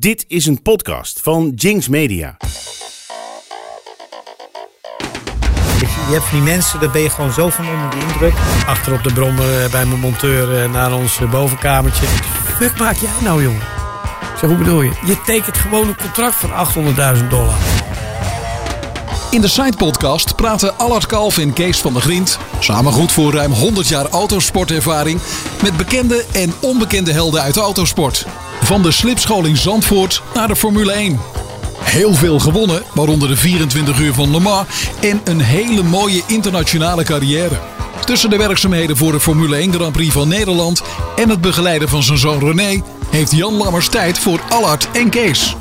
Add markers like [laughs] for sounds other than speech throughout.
Dit is een podcast van Jinx Media. Je hebt van die mensen, daar ben je gewoon zo van onder de indruk. Achter op de brommer eh, bij mijn monteur eh, naar ons eh, bovenkamertje. Fuck maak jij nou, jongen? Zeg, hoe bedoel je? Je tekent gewoon een contract voor 800.000 dollar. In de Side-podcast praten Allard Kalf en Kees van der Griend, samen goed voor ruim 100 jaar autosportervaring, met bekende en onbekende helden uit de autosport. Van de slipscholing Zandvoort naar de Formule 1. Heel veel gewonnen, waaronder de 24 uur van Le Mans en een hele mooie internationale carrière. Tussen de werkzaamheden voor de Formule 1 Grand Prix van Nederland en het begeleiden van zijn zoon René heeft Jan Lammers tijd voor Allard en Kees.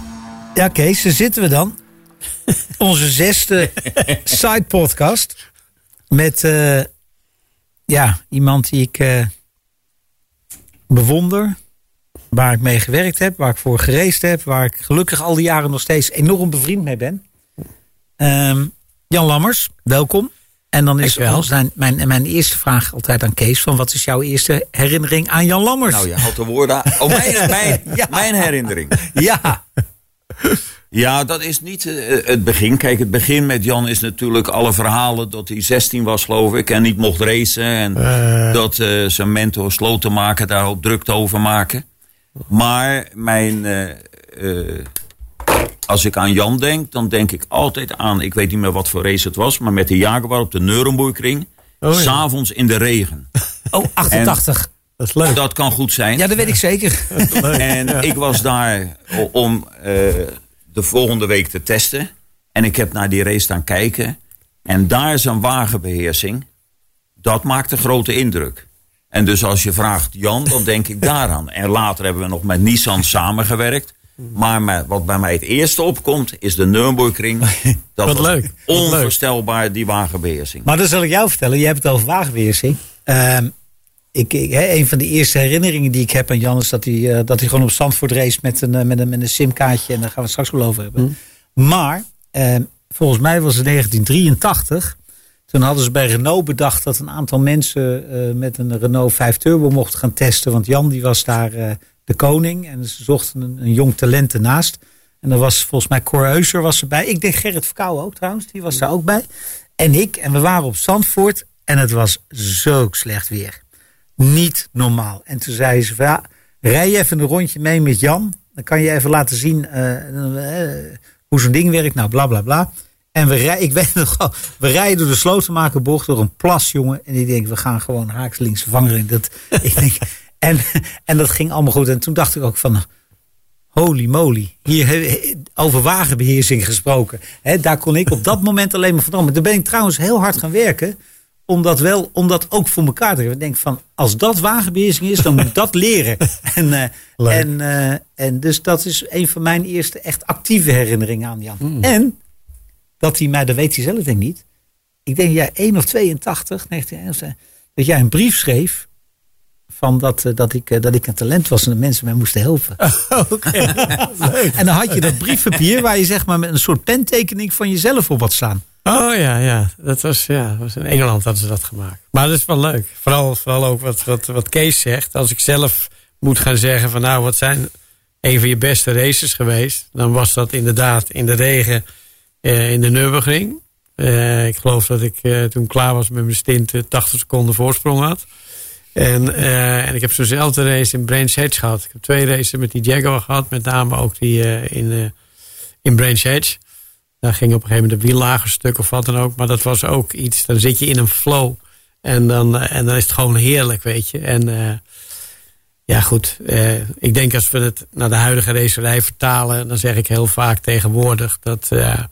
Ja, Kees, daar zitten we dan. [laughs] Onze zesde side podcast. Met eh, ja, iemand die ik eh, bewonder. Waar ik mee gewerkt heb, waar ik voor gereisd heb. Waar ik gelukkig al die jaren nog steeds enorm bevriend mee ben. Ehm, Jan Lammers, welkom. En dan is zijn, mijn, mijn eerste vraag altijd aan Kees: van wat is jouw eerste herinnering aan Jan Lammers? Nou, je houdt de woorden. Oh, mijn, [laughs] mijn, Ja. mijn herinnering. Ja, Ja, dat is niet eh, het begin. Kijk, het begin met Jan is natuurlijk alle verhalen dat hij 16 was, geloof ik, en niet mocht racen. En dat eh, zijn mentor Slotenmaker daarop drukte over maken. Maar mijn, eh, eh, als ik aan Jan denk, dan denk ik altijd aan, ik weet niet meer wat voor race het was, maar met de Jaguar op de Nürburgring. Oh, ja. S'avonds in de regen. [laughs] oh, 88. Dat is leuk. Dat kan goed zijn. Ja, dat weet ik zeker. [laughs] En ik was daar om eh, de volgende week te testen. En ik heb naar die race staan kijken. En daar is een wagenbeheersing. Dat maakt een grote indruk. En dus als je vraagt Jan, dan denk ik daaraan. En later hebben we nog met Nissan samengewerkt. Maar met- wat bij mij het eerste opkomt, is de Nürburgring. [laughs] Dat Wat was leuk, onvoorstelbaar, die wagenbeheersing. Maar dat zal ik jou vertellen. Je hebt het over wagenbeheersing. Ehm, ik, een van de eerste herinneringen die ik heb aan Jan is dat hij, eh, dat hij gewoon op Zandvoort race met een, eh, met een, met een simkaartje. En daar gaan we het straks wel over hebben. Maar ehm, volgens mij was het 1983. Toen hadden ze bij Renault bedacht dat een aantal mensen eh, met een Renault 5 Turbo mochten gaan testen. Want Jan die was daar eh, de koning. En ze zochten een, jong talent ernaast. En er was volgens mij Cor Euser was erbij. Ik denk Gerrit Verkouwen ook trouwens. Die was daar ook bij. En ik. En we waren op Zandvoort. En het was zo slecht weer. Niet normaal. En toen zei ze ja, rij even een rondje mee met Jan. Dan kan je even laten zien eh, hoe zo'n ding werkt. Nou, bla bla bla. En we rijden, ik weet [laughs] nog we rijden door de slotenmakerbocht door een plas, jongen. En ik denk, we gaan gewoon haaks links vangen. Dat, [laughs] ik denk, en, en dat ging allemaal goed. En toen dacht ik ook van, holy moly. Hier he- over wagenbeheersing gesproken. Hè, daar kon ik op dat moment alleen maar van dromen. Toen ben ik trouwens heel hard gaan werken. Om dat, wel, om dat ook voor elkaar te krijgen. Ik denk van, als dat wagenbeheersing is, dan moet ik dat leren. [laughs] En, eh, en, eh, en dus dat is een van mijn eerste echt actieve herinneringen aan Jan. Hmm. En dat hij mij, dat weet hij zelf denk ik niet. Ik denk jij 1 of 82, 1981, dat jij een brief schreef. Van dat, eh, dat, ik, eh, dat ik een talent was en dat mensen mij moesten helpen. [laughs] [laughs] En dan had je dat briefpapier waar je zeg maar met een soort pentekening van jezelf op had staan. Oh ja, ja. Dat was, ja, was in Engeland hadden ze dat gemaakt. Maar dat is wel leuk. Vooral, vooral ook wat, wat, wat Kees zegt. Als ik zelf moet gaan zeggen van nou, wat zijn een van je beste races geweest. Dan was dat inderdaad in de regen eh, in de Nürburgring. Eh, ik geloof dat ik eh, toen klaar was met mijn stint eh, 80 seconden voorsprong had. En, eh, en ik heb zo'nzelfde race in Branch Hedge gehad. Ik heb twee races met die Jaguar gehad. Met name ook die eh, in, eh, in Branch Hedge. Daar ging op een gegeven moment een wiellager stuk of wat dan ook. Maar dat was ook iets, dan zit je in een flow. En dan, eh, en dan is het gewoon heerlijk, weet je. En eh, ja, goed. eh, ik denk als we het naar de huidige racerij vertalen... dan zeg ik heel vaak tegenwoordig dat... eh,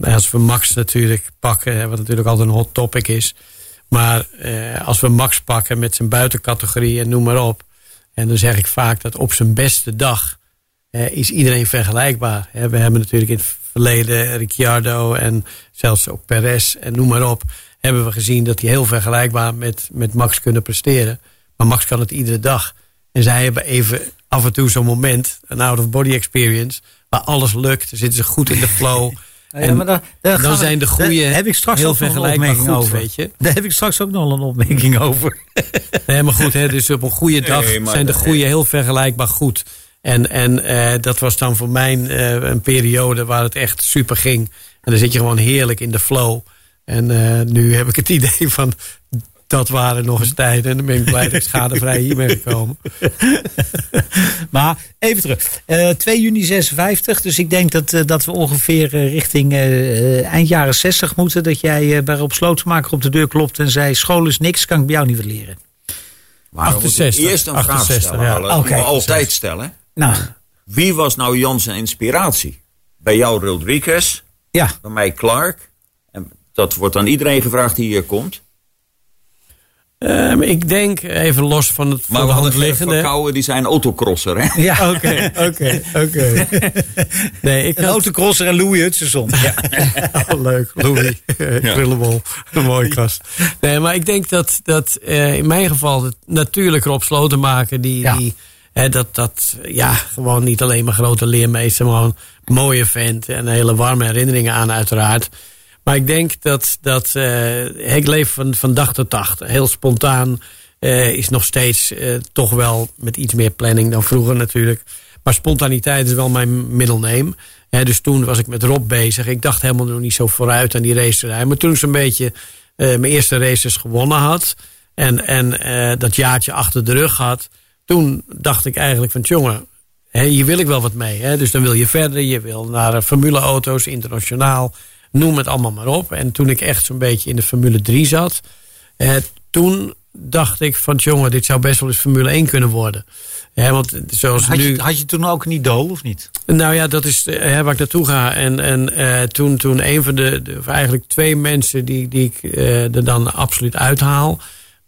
als we Max natuurlijk pakken, wat natuurlijk altijd een hot topic is... maar eh, als we Max pakken met zijn buitencategorie en noem maar op... en dan zeg ik vaak dat op zijn beste dag is iedereen vergelijkbaar. We hebben natuurlijk in het verleden Ricciardo en zelfs ook Perez en noem maar op... hebben we gezien dat die heel vergelijkbaar met, met Max kunnen presteren. Maar Max kan het iedere dag. En zij hebben even af en toe zo'n moment, een out-of-body experience... waar alles lukt, dan zitten ze goed in de flow... [laughs] En maar daar- daar gaan dan zijn de goede heb ik straks heel vergelijkbaar goed, over. weet je. Daar heb ik straks ook nog een opmerking over. [laughs] Nee, maar goed, hè, dus op een goede dag Nee, zijn de goede heel vergelijkbaar goed. En, en eh, dat was dan voor mij eh, een periode waar het echt super ging. En dan zit je gewoon heerlijk in de flow. En eh, nu heb ik het [laughs] idee van dat waren nog eens tijden. En dan ben ik blij dat ik schadevrij hier ben gekomen. [laughs] maar even terug. Eh 2 juni 56. Dus ik denk dat, eh, dat we ongeveer eh, richting eh, eind jaren 60 moeten. Dat jij eh, bij Rob Slotenmaker op de deur klopt en zei... school is niks, kan ik bij jou niet wat leren. Maar we moeten 68, eerst een vraag 68, stellen. ja. Altijd stellen. Nou, Wie was nou Jan zijn inspiratie? Bij jou Rodriguez, ja. bij mij Clark. En dat wordt aan iedereen gevraagd die hier komt. Ehm, ik denk, even los van het Maar voor we de hand hadden liggende... die zijn autocrosser. Hè? Ja, [laughs] [laughs] Oké, oké, oké. [laughs] Nee, ik Een had... autocrosser en Louis Hutchinson. Ja. Oh, leuk, Louis. Krullenbol. Een mooie kast. Nee, maar ik denk dat, dat eh, in mijn geval het, natuurlijk Rob Slotenmaker... die, Ja. die hè, dat, dat ja, gewoon niet alleen maar grote leermeester... maar gewoon een mooie vent en hele warme herinneringen aan uiteraard. Maar ik denk dat, dat eh, ik leef van, van dag tot dag. Heel spontaan eh, is nog steeds eh, toch wel met iets meer planning dan vroeger natuurlijk. Maar spontaniteit is wel mijn middelneem. Dus toen was ik met Rob bezig. Ik dacht helemaal nog niet zo vooruit aan die racerij. Maar toen ik zo'n beetje mijn eerste races gewonnen had... en, en dat jaartje achter de rug had... toen dacht ik eigenlijk van... jongen, hè, hier wil ik wel wat mee. Dus dan wil je verder. Je wil naar eh, formuleauto's, internationaal. Noem het allemaal maar op. En toen ik echt zo'n beetje in de Formule 3 zat... eh, toen dacht ik van... jongen, dit zou best wel eens Formule 1 kunnen worden. Hè, want zoals Had, nu... je, had je toen ook een idool of niet? Nou ja, dat is eh, waar ik naartoe ga. En, en eh, toen, toen een van de, de- of eigenlijk twee mensen die, die ik eh, er dan absoluut uithaal.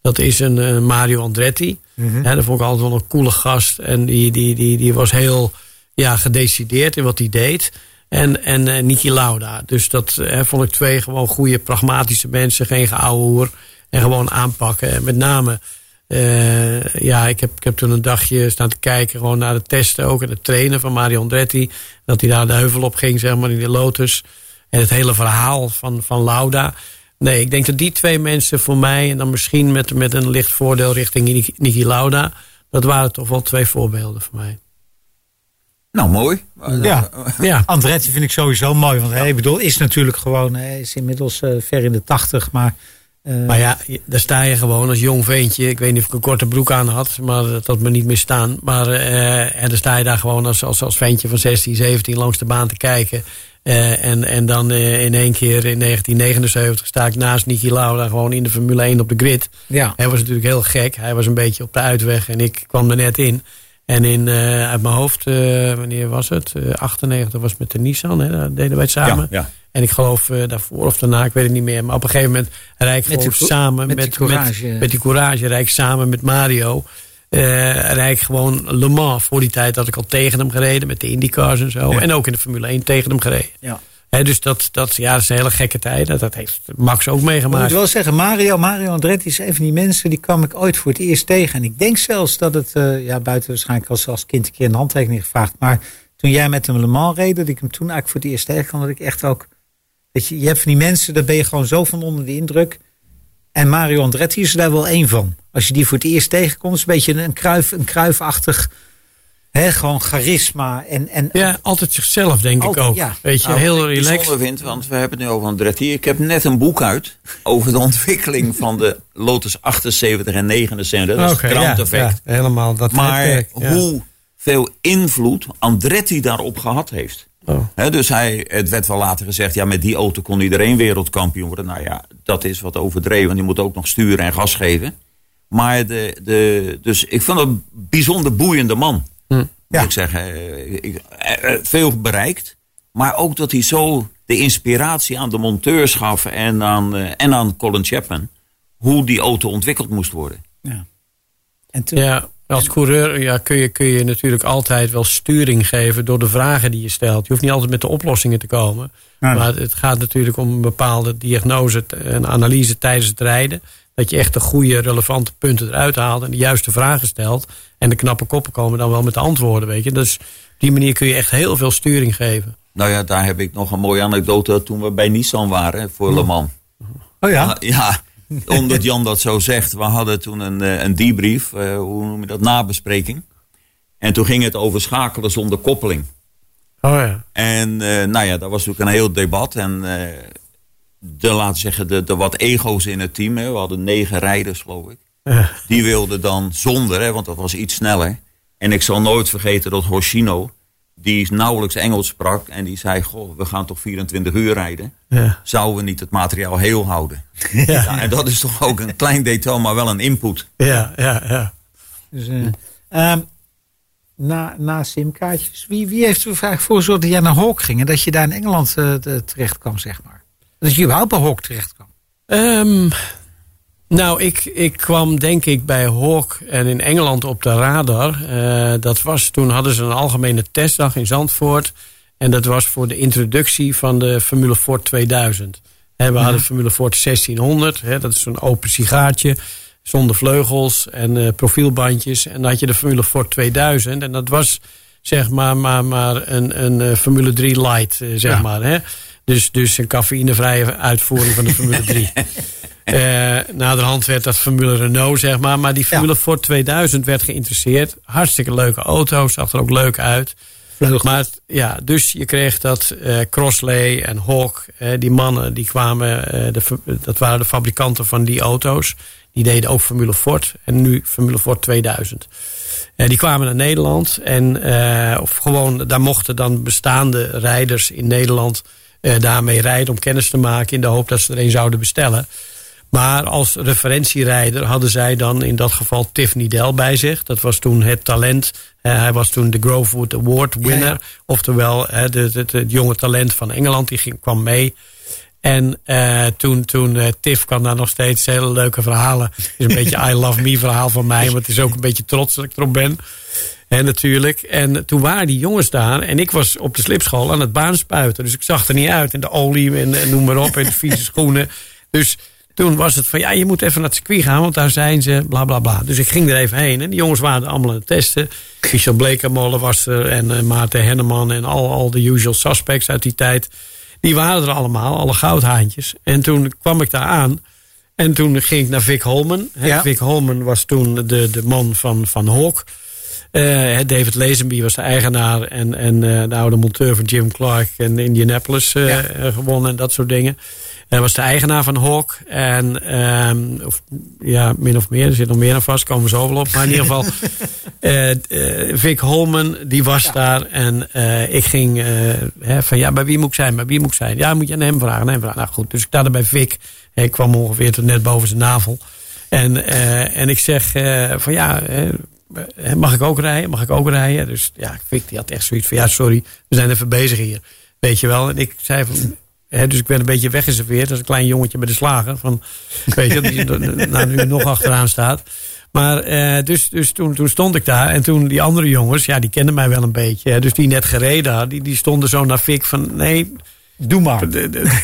Dat is een eh, Mario Andretti. Hè, dat vond ik altijd wel een coole gast. En die, die, die, die was heel ja, gedecideerd in wat hij deed. En, en eh, Niki Lauda. Dus dat eh, vond ik twee gewoon goede, pragmatische mensen. Geen geouwe hoer. En gewoon aanpakken. En met name eh, ja, ik heb, ik heb toen een dagje staan te kijken gewoon naar de testen ook. En het trainen van Mario Andretti. Dat hij daar de heuvel op ging, zeg maar, in de Lotus. En het hele verhaal van, van Lauda. Nee, ik denk dat die twee mensen voor mij... en dan misschien met, met een licht voordeel richting Niki Lauda... dat waren toch wel twee voorbeelden voor mij. Nou, mooi. Ja. Ja, Andretti vind ik sowieso mooi. Want hij ik bedoel, is natuurlijk gewoon... Hij is inmiddels eh, ver in de tachtig. Maar, eh, maar ja, daar sta je gewoon als jong ventje. Ik weet niet of ik een korte broek aan had, maar dat had me niet meer staan. Maar eh, en dan sta je daar gewoon als, als, als ventje van 16, 17 langs de baan te kijken. Eh, en, en dan eh, in één keer in 1979 sta ik naast Niki Lauda gewoon in de Formule 1 op de grid. ja. Hij was natuurlijk heel gek. Hij was een beetje op de uitweg en ik kwam er net in. En in, eh, uit mijn hoofd, eh, wanneer was het? Eh 98 was met de Nissan, hè? daar deden wij het samen. Ja, ja. En ik geloof eh, daarvoor of daarna, ik weet het niet meer. Maar op een gegeven moment rijd ik Met gewoon samen met met, die courage. met, met die courage. Rijd ik samen met Mario. eh rijd ik gewoon Le Mans. Voor die tijd had ik al tegen hem gereden met de IndyCars en zo. En ook in de Formule 1 tegen hem gereden. Ja. Dus dat, dat, ja, dat is een hele gekke tijd. Dat, heeft Max ook Ik moet meegemaakt. wel zeggen, Mario, Mario Andretti is een van die mensen... die kwam ik ooit voor het eerst tegen. En ik denk zelfs dat het, eh, ja, buiten waarschijnlijk als, als kind een keer een handtekening gevraagd... maar toen jij met hem Le Mans reed, dat ik hem toen eigenlijk voor het eerst tegenkwam... dat ik echt ook... Weet je, je hebt van die mensen, daar ben je gewoon zo van onder de indruk. En Mario Andretti is er daar wel één van. Als je die voor het eerst tegenkomt, is een beetje een, kruif, een kruifachtig... Hè, gewoon charisma en, en Ja, altijd zichzelf, denk Altijd, ik ook. ja. Weet je, Nou, heel ik relaxed. vind, want we hebben het nu over Andretti. Ik heb net een boek uit over de ontwikkeling [laughs] van de Lotus 78 en 79. Dat is het ja, Grand ja, helemaal. Dat Maar hoeveel invloed Andretti daarop gehad heeft. Oh. Hè, dus hij, het werd wel later gezegd, ja, met die auto kon iedereen wereldkampioen worden. Nou ja, dat is wat overdreven, want die moet ook nog sturen en gas geven. Maar de, de, dus ik vond het een bijzonder boeiende man. Hm. Moet Ja. ik zeggen. Eh, ik- eh, eh, veel bereikt. Maar ook dat hij zo de inspiratie aan de monteurs gaf en aan, en aan Colin Chapman. Hoe die auto ontwikkeld moest worden. Ja. En toen, Ja, als coureur ja, kun, je, kun je natuurlijk altijd wel sturing geven door de vragen die je stelt. Je hoeft niet altijd met de oplossingen te komen. Maar het gaat natuurlijk om een bepaalde diagnose en analyse tijdens het rijden. Dat je echt de goede, relevante punten eruit haalt en de juiste vragen stelt. En de knappe koppen komen dan wel met de antwoorden, weet je. Dus op die manier kun je echt heel veel sturing geven. Nou ja, daar heb ik nog een mooie anekdote toen we bij Nissan waren voor Le Mans. oh ja, Ah, Ja, omdat Jan dat zo zegt. We hadden toen een, eh, een debrief, eh, hoe noem je dat, nabespreking. En toen ging het over schakelen zonder koppeling. Oh ja. En eh, nou ja, dat was natuurlijk een heel debat. En eh, de, laten we zeggen, de, de wat ego's in het team. Hè, we hadden negen rijders, geloof ik. Ja. Die wilden dan zonder, hè, want dat was iets sneller. En ik zal nooit vergeten dat Hoshino, die nauwelijks Engels sprak. En die zei, goh, we gaan toch 24 uur rijden. Ja. Zouden we niet het materiaal heel houden? Ja. en dat is toch ook een klein detail, maar wel een input. Ja, ja, ja. Dus, eh, ehm, na, na simkaartjes, wie, wie heeft er vaak voor gezorgd dat jij naar Hawk ging en dat je daar in Engeland eh, te- terecht kwam, zeg maar? Dat je überhaupt bij Hawk terecht kwam? Ehm, nou, ik, ik kwam denk ik bij Hawk en in Engeland op de radar. Eh, dat was, toen hadden ze een algemene testdag in Zandvoort. En dat was voor de introductie van de Formule Ford 2000. Hè, we hadden Formule Ford 1600. Hè, dat is zo'n open sigaartje. Zonder vleugels en eh, profielbandjes. En dan had je de Formule Ford 2000. En dat was zeg maar, maar, maar een, een eh, Formule 3 light, zeg Ja. maar. Hè? Dus, dus een cafeïnevrije uitvoering van de Formule 3. [laughs] Eh naderhand werd dat Formule Renault, zeg maar. Maar die Formule Ford 2000 werd geïnteresseerd. Hartstikke leuke auto's, zag er ook leuk uit. Maar ja, dus je kreeg dat eh, Crossley en Hawk, eh, die mannen, die kwamen, de, dat waren de fabrikanten van die auto's. Die deden ook Formule Ford en nu Formule Ford 2000. Eh, die kwamen naar Nederland en of gewoon, daar mochten dan bestaande rijders in Nederland daarmee rijden om kennis te maken in de hoop dat ze er een zouden bestellen. Maar als referentierijder hadden zij dan in dat geval Tiff Nidel bij zich. Dat was toen het talent. Eh, hij was toen de Grovewood Award winner. Ja, ja. Oftewel eh, de, de, de- het jonge talent van Engeland. Die ging, kwam mee. En eh, toen, toen eh, Tiff kwam daar nog steeds hele leuke verhalen. Het is een beetje [laughs] I love me verhaal van mij. Maar het is ook een beetje trots dat ik erop ben. En natuurlijk. En toen waren die jongens daar. En ik was op de slipschool aan het baanspuiten. Dus ik zag er niet uit. En de olie en, en noem maar op. En de vieze schoenen. Dus toen was het van ja, je moet even naar het circuit gaan. Want daar zijn ze, bla bla bla. Dus ik ging er even heen. En die jongens waren allemaal aan het testen. Michel Blekemolen was er. En eh, Maarten Henneman. En al, al de usual suspects uit die tijd. Die waren er allemaal. Alle goudhaantjes. En toen kwam ik daar aan. En toen ging ik naar Vic Holman. Ja. Vic Holman was toen de, de man van, van Hawk. Eh, David Lazenby was de eigenaar en, en eh, de oude monteur van Jim Clark in Indianapolis eh, Ja. gewonnen en dat soort dingen. Hij was de eigenaar van Hawk. En, ehm, of, ja, min of meer. Er zit nog meer aan vast. Komen we zo wel op. Maar in ieder geval. [laughs] Vic Holman, die was daar. En ik ging hè, van ja, bij wie moet ik zijn? Bij wie moet ik zijn? Ja, moet je aan hem vragen. aan hem vragen. Nou goed, dus ik sta bij Vic. Ik kwam ongeveer tot net boven zijn navel. En, en ik zeg van ja, mag ik ook rijden? Mag ik ook rijden? Dus ja, Vic die had echt zoiets van ja, sorry, we zijn even bezig hier. Weet je wel. En ik zei van. Hè, dus ik ben een beetje weggeserveerd als een klein jongetje bij de slager. Van, weet je, die [laughs] nou, nu nog achteraan staat. Maar eh, dus, dus toen, toen stond ik daar. En toen die andere jongens, ja, die kenden mij wel een beetje. Hè, dus die net gereden hadden, die, die stonden zo naar Fik van... Nee, Doe maar.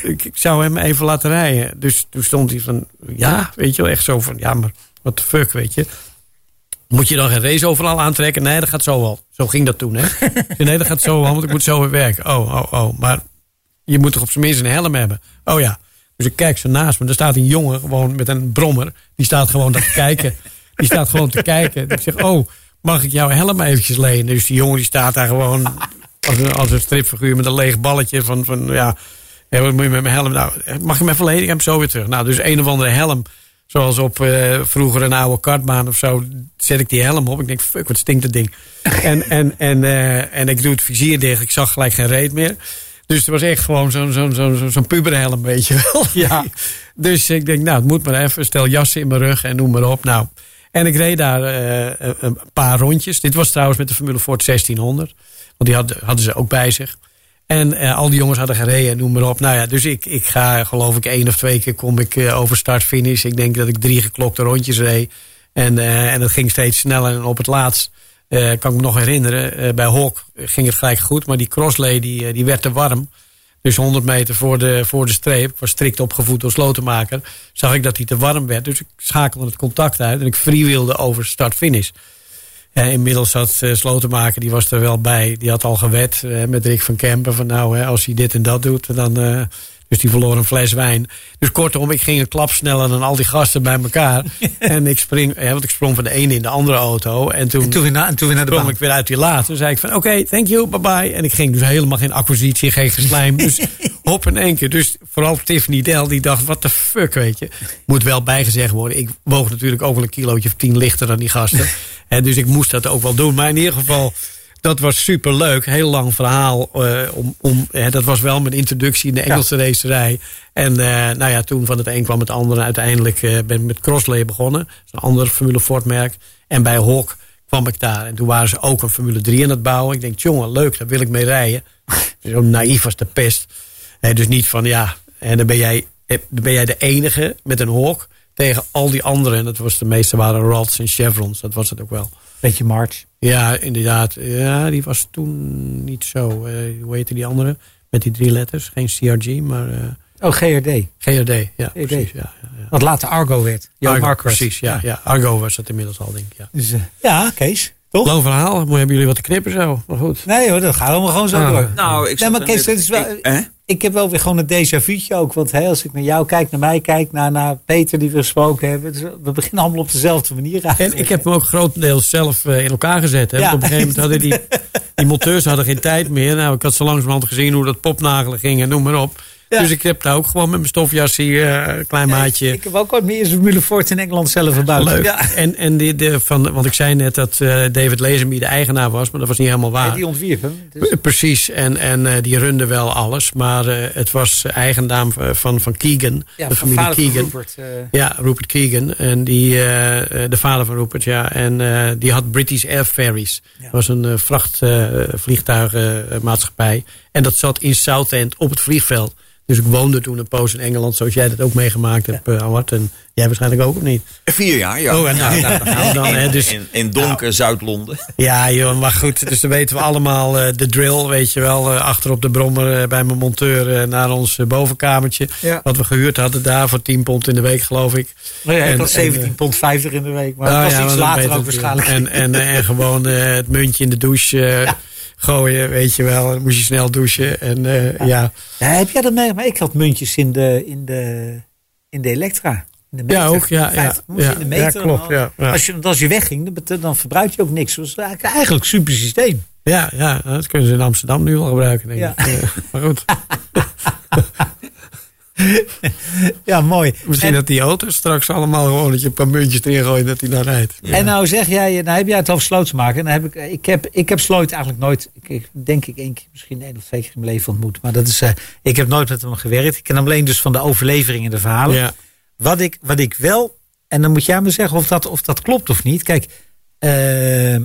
ik, ik zou hem even laten rijden. Dus toen stond hij van, ja, weet je wel, echt zo van... Ja, maar what the fuck, weet je. Moet je dan geen race overal aantrekken? Nee, dat gaat zo wel. Zo ging dat toen, hè. [laughs] Nee, dat gaat zo wel, want ik moet zo weer werken. Oh, oh, oh. Maar je moet toch op zijn minst een helm hebben? Oh ja. Dus ik kijk zo naast me. Er staat een jongen gewoon met een brommer. Die staat gewoon te kijken. Die staat gewoon te kijken. Ik zeg, oh, mag ik jouw helm eventjes lenen? Dus die jongen die staat daar gewoon als een, als een stripfiguur met een leeg balletje van, van ja, ja, wat moet je met mijn helm? Nou, mag ik hem even lenen? Ik heb hem zo weer terug. Nou, dus een of andere helm. Zoals op eh, vroeger een oude kartbaan of zo. Zet ik die helm op. Ik denk, fuck, wat stinkt dat ding. [laughs] en, en, en, eh, en ik doe het vizier dicht. Ik zag gelijk geen reet meer. Dus het was echt gewoon zo'n zo'n zo'n zo'n puberhelm, weet je wel. [laughs] Ja. [laughs] dus ik denk, nou, het moet maar even. Stel jassen in mijn rug en noem maar op. Nou, en ik reed daar eh, een paar rondjes. Dit was trouwens met de Formule Ford 1600. Want die hadden, hadden ze ook bij zich. En eh, al die jongens hadden gereden en noem maar op. Nou ja, dus ik, ik ga geloof ik één of twee keer kom ik eh, over start-finish. Ik denk dat ik drie geklokte rondjes reed. En, eh, en dat ging steeds sneller. En op het laatst kan ik me nog herinneren. bij Hawk ging het gelijk goed. Maar die crossley die, die werd te warm. Dus 100 meter voor de, voor de streep, ik was strikt opgevoed door slotenmaker, zag ik dat hij te warm werd. Dus ik schakelde het contact uit en ik freewheelde over start-finish. Eh, inmiddels uh, Slotenmaker, die was er wel bij. Die had al gewet uh, met Rick van Kempen. Van nou, hè, als hij dit en dat doet, dan, uh, Dus die verloor een fles wijn. Dus kortom, ik ging een klap sneller dan al die gasten bij elkaar. [laughs] en ik spring, ja, want ik sprong van de ene in de andere auto. En toen, En toen weer, na, en toen weer naar de sprong baan. ik weer uit die laad. Toen zei ik van oké, thank you, bye bye. En ik ging dus helemaal geen acquisitie, geen geslijm. [laughs] Dus hop in één keer. Dus vooral Tiffany Del die dacht, what the fuck, weet je. Moet wel bijgezegd worden. Ik woog natuurlijk ook wel een kilootje of tien lichter dan die gasten. [laughs] en dus ik moest dat ook wel doen. Maar in ieder geval... Dat was super leuk. Heel lang verhaal. eh, om, om, hè, dat was wel mijn introductie in de Engelse racerij. En eh, nou ja, toen van het een kwam het andere. Uiteindelijk eh, ben ik met Crossley begonnen. Dat is een ander Formule Ford merk. En bij Hawk kwam ik daar. En toen waren ze ook een Formule 3 aan het bouwen. Ik denk, jongen, leuk, daar wil ik mee rijden. [laughs] Zo naïef als de pest. Dus niet van, ja, en dan ben jij, eh, dan ben jij de enige met een Hawk tegen al die anderen. En dat was de meeste waren Rods en Chevrons. Dat was het ook wel. Beetje March. Ja, inderdaad. Ja, die was toen niet zo. eh, hoe heette die andere? Met die drie letters. Geen CRG, maar eh, Oh, GRD. GRD. Ja, precies. Ja, ja, ja. Wat later Argo werd. Argo, precies, ja, ja. Argo was het inmiddels al, denk ik. Ja. Dus, ja, Kees. Toch? Lang verhaal. Hebben jullie wat te knippen zo? Maar goed. Nee hoor, dat gaat allemaal gewoon zo Ah. door. Nou, ik nee, maar Kees, dit is wel, ik-? Ik heb wel weer gewoon een déjà vu'tje ook. Want hè, als ik naar jou kijk, naar mij kijk, naar, naar Peter die we gesproken hebben. dus we beginnen allemaal op dezelfde manier En eigenlijk. ik heb hem ook grotendeels zelf eh, in elkaar gezet. Hè? Ja. Op een gegeven moment hadden die, [laughs] die monteurs hadden geen tijd meer. Nou, ik had zo langzamerhand gezien hoe dat popnagelen ging en noem maar op. Ja. Dus ik heb daar ook gewoon met mijn stofjas hier, eh, klein maatje. Ik heb ook ooit meer Formule Ford in Engeland zelf gebouwd. Leuk. Ja. En, en die, de, van, want ik zei net dat eh, David Lazenby de eigenaar was, maar dat was niet helemaal waar. Die ontwierp hem. Dus- Precies, en, en eh, die runde wel alles. Maar het was eigenaar van, van Keegan, ja, de familie vader van Keegan. Rupert. Ja, Rupert Keegan. En die, de vader van Rupert, ja. En die had British Air Ferries. Dat was een vrachtvliegtuigenmaatschappij. En dat zat in Southend op het vliegveld. Dus ik woonde toen een poos in Engeland, zoals jij dat ook meegemaakt hebt, uh, Award. En jij waarschijnlijk ook, of niet? Vier jaar, ja. Oh, en nou, nou, daar gaan we dan. Hè, dus, in, in donker nou. Zuid-Londen. Ja, joh, maar goed. Dus dan weten we allemaal uh, de drill, weet je wel. Uh, achter op de brommer uh, bij mijn monteur naar ons bovenkamertje. Ja. Wat we gehuurd hadden daar voor 10 pond in de week, geloof ik. Nee, en, dat 17 pond 50 in de week. Maar oh, dat was ja, iets later ook waarschijnlijk. En, en, en gewoon het muntje in de douche ja. Gooien, weet je wel. Dan moest je snel douchen. En, ja. ja. heb jij dat mee? Maar ik had muntjes in de, in de, in de Elektra. In de meter. Ja, ook. Ja, ja, ja, in de meter, klopt. Als, je, als je wegging, dan, dan verbruik je ook niks. Dat was eigenlijk een super systeem. Ja, ja, dat kunnen ze in Amsterdam nu al gebruiken, denk ja. ik. [laughs] maar goed. [laughs] [laughs] ja, mooi. Misschien en, dat die auto's straks allemaal gewoon dat je een paar muntjes erin gooit dat hij dan rijdt. Ja. En nou zeg jij, nou heb jij het over slootsmaken. Dan heb ik, ik, heb, ik heb Sloot eigenlijk nooit, ik, ik, denk ik één keer, misschien één of twee keer in mijn leven ontmoet. Maar dat is, uh, ik heb nooit met hem gewerkt. Ik ken hem alleen dus van de overleveringen en de verhalen. Ja. Wat, ik, wat ik wel, en dan moet jij me zeggen of dat, of dat klopt of niet. Kijk, uh,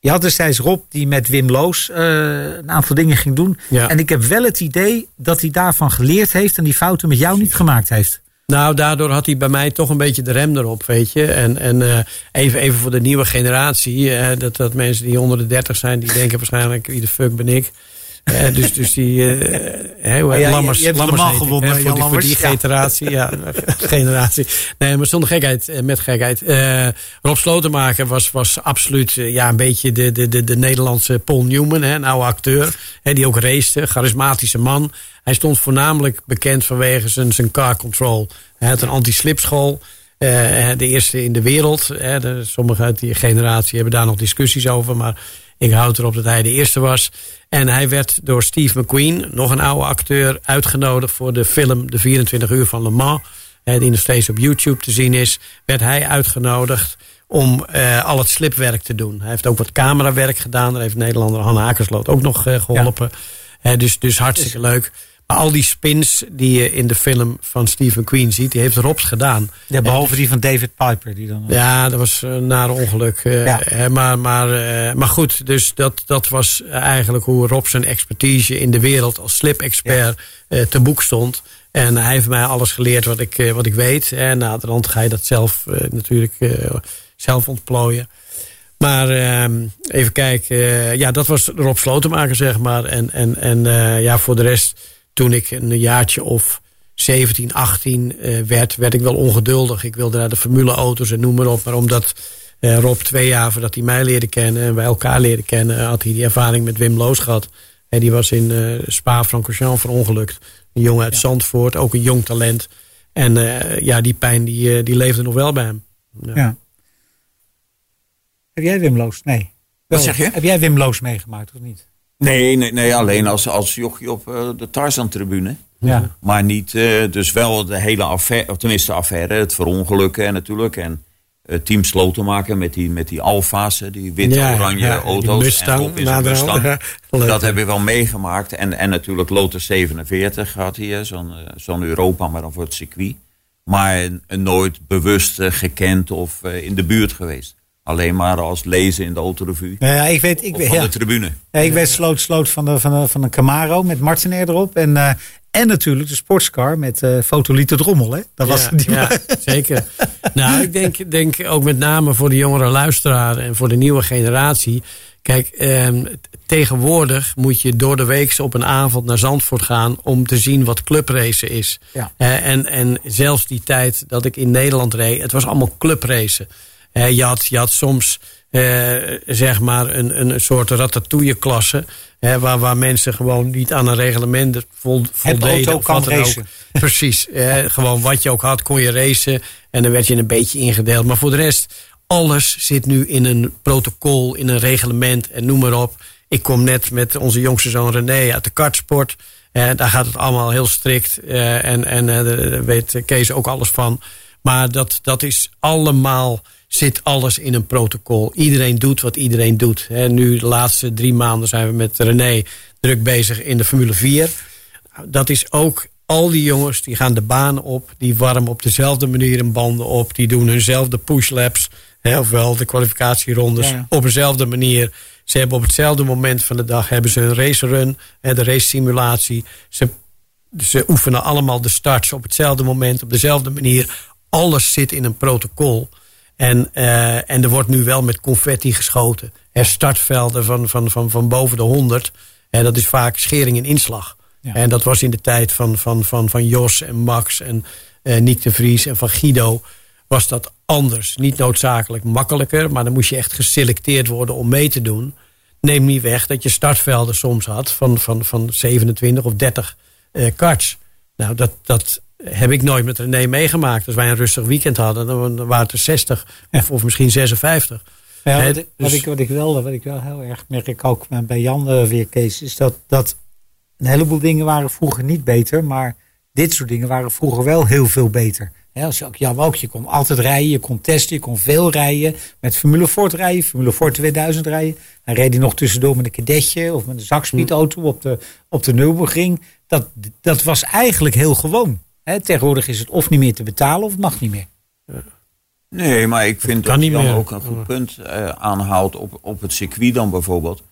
je had destijds Rob die met Wim Loos uh, een aantal dingen ging doen. Ja. En ik heb wel het idee dat hij daarvan geleerd heeft en die fouten met jou niet gemaakt heeft. Nou, daardoor had hij bij mij toch een beetje de rem erop, weet je. En, en uh, even, even voor de nieuwe generatie. Uh, dat, dat mensen die onder de 30 zijn, die denken waarschijnlijk, wie de fuck ben ik? Uh, dus, dus die uh, he, ja, lammers, je, je lammers heet, gewonnen, he, voor, die, voor die ja. generatie. Ja, [laughs] generatie. Nee, maar zonder gekheid, eh, met gekheid. Uh, Rob Slotenmaker was, was absoluut ja, een beetje de, de, de, de Nederlandse Paul Newman, hè, een oude acteur. Hè, die ook racete, charismatische man. Hij stond voornamelijk bekend vanwege zijn, zijn car control. Hij had een anti-slipschool. De eerste in de wereld. Hè, de, sommigen uit die generatie hebben daar nog discussies over. Maar ik houd erop dat hij de eerste was. En hij werd door Steve McQueen, nog een oude acteur, uitgenodigd voor de film De 24 uur van Le Mans. Die nog steeds op YouTube te zien is. Werd hij uitgenodigd om uh, al het slipwerk te doen. Hij heeft ook wat camerawerk gedaan. Daar heeft Nederlander Hanne Akersloot ook nog uh, geholpen. Ja. dus, dus hartstikke dus, leuk. Al die spins die je in de film van Steve McQueen ziet, die heeft Robs gedaan. Ja, behalve die van David Piper. Die dan... Ja, dat was een nare ongeluk. Uh, ja. maar, maar, uh, maar goed, dus dat, dat was eigenlijk hoe Rob zijn expertise in de wereld als slip-expert ja. uh, te boek stond. En hij heeft mij alles geleerd wat ik, wat ik weet. En na de rand ga je dat zelf natuurlijk zelf ontplooien. Maar uh, even kijken. Uh, ja, dat was Rob Slotenmaker, zeg maar. En, en, en uh, ja, voor de rest, toen ik een jaartje of 17, 18 uh, werd, werd ik wel ongeduldig. Ik wilde naar de formuleauto's en noem maar op. Maar omdat Rob twee jaar voordat hij mij leerde kennen en wij elkaar leerden kennen, had hij die ervaring met Wim Loos gehad. Hè, die was in eh, Spa-Francorchamps verongelukt. Een jongen uit Zandvoort, ook een jong talent. En eh, ja, die pijn die, eh, die leefde nog wel bij hem. Ja. Ja. Heb jij Wim Loos? Nee. Wat zeg je? Heb jij Wim Loos meegemaakt of niet? Nee, nee, nee alleen als, als jochie op eh, de Tarzan-tribune. Ja. Maar niet, eh, dus wel de hele affaire, of tenminste affaire, het verongelukken natuurlijk. En het team maken met die, met die alfa's, die witte-oranje ja, die auto's. Mustang, en. Mustang. Ja, leuk, dat heb je wel meegemaakt. En, en natuurlijk Lotus 47 gaat hier, zo'n eh, zo'n Europa, maar dan voor het circuit. Maar eh, nooit bewust eh, gekend of eh, in de buurt geweest. Alleen maar als lezen in de autorevue. Nou ja, ik weet, ik Of weet, van ja. de tribune. Ja, ik weet sloot, sloot van, de, van, de, van een Camaro met Martin erop. En, eh, en natuurlijk de sportscar met fotolieter drommel. Hè? Dat was ja, die ja, [laughs] zeker. nou, ik denk, denk ook met name voor de jongere luisteraar en voor de nieuwe generatie. Kijk, ehm, tegenwoordig moet je door de week op een avond naar Zandvoort gaan om te zien wat clubracen is. Ja. Eh, en, en zelfs die tijd dat ik in Nederland reed, het was allemaal clubracen. Je, had, je had soms eh, zeg maar een, een soort ratatouille-klasse. hè, waar, waar mensen gewoon niet aan een reglement vol, voldeden. auto of kan dan ook. racen. [laughs] Precies. gewoon wat je ook had, kon je racen. En dan werd je een beetje ingedeeld. Maar voor de rest, alles zit nu in een protocol, in een reglement en noem maar op. Ik kom net met onze jongste zoon René uit de kartsport. Daar gaat het allemaal heel strikt. eh, en en eh, daar weet Kees ook alles van. Maar dat, dat is allemaal, zit alles in een protocol. Iedereen doet wat iedereen doet. Nu de laatste drie maanden zijn we met René druk bezig in de Formule 4. Dat is ook al die jongens die gaan de baan op. Die warmen op dezelfde manier hun banden op. Die doen hunzelfde pushlaps. Hè, ofwel de kwalificatierondes Ja. op dezelfde manier. Ze hebben op hetzelfde moment van de dag hebben ze een racerun. Hè, de race simulatie. Ze, ze oefenen allemaal de starts op hetzelfde moment. Op dezelfde manier. Alles zit in een protocol. En, eh, en er wordt nu wel met confetti geschoten. Er startvelden van, van, van, van boven de 100. En dat is vaak schering en inslag. Ja. En dat was in de tijd van, van, van, van Jos en Max en eh Nick de Vries en van Guido. Was dat anders. Niet noodzakelijk makkelijker. Maar dan moest je echt geselecteerd worden om mee te doen. Neem niet weg dat je startvelden soms had van, van, van 27 of 30 eh karts. Nou, dat, dat heb ik nooit met René meegemaakt. Als wij een rustig weekend hadden, dan waren het er 60 of, of misschien 56. Ja, Hè, wat, ik- wat, dus- ik, wat, ik wel, wat ik wel heel erg merk, ook bij Jan eh, weer, Kees, is dat, dat een heleboel dingen waren vroeger niet beter, maar dit soort dingen waren vroeger wel heel veel beter. Hè, als je ook, Jan ook, je kon altijd rijden, je kon testen, je kon veel rijden. Met Formule Ford rijden, Formule Ford 2000 rijden. Dan reed hij nog tussendoor met een kadetje of met een zakspeedauto op de, op de Nürburgring. Dat, dat was eigenlijk heel gewoon. Hè, tegenwoordig is het of niet meer te betalen of het mag niet meer. Nee, maar ik vind dat Jan meer. ook een goed punt eh, aanhaalt op, op het circuit dan bijvoorbeeld.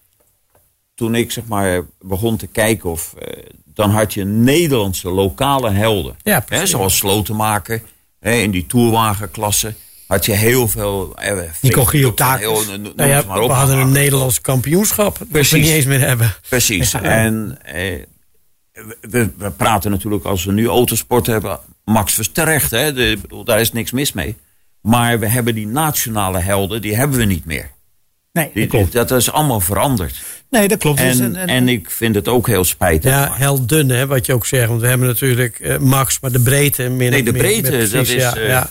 Toen ik zeg maar begon te kijken of eh, dan had je Nederlandse lokale helden. Ja, hè, precies. zoals Slotenmaker, hè, in die tourwagenklasse had je heel veel. Eh, Nico Giotakis. Nou ja, maar op. we hadden een Nederlands kampioenschap. Dat we Precies. niet eens meer hebben. Precies. [laughs] En eh, we, we praten natuurlijk als we nu autosport hebben. Max Versterecht, hè, de, ik bedoel, daar is niks mis mee. Maar we hebben die nationale helden, die hebben we niet meer. Nee, Die- dat klopt. dat is allemaal veranderd. Nee, dat klopt. Dus En, een- een- en ik vind het ook heel spijtig. Ja, dun, hè, wat je ook zegt. Want we hebben natuurlijk eh, Max, maar de breedte. Meer, Nee, de meer- breedte, meer dat is, Ja, eh, ja.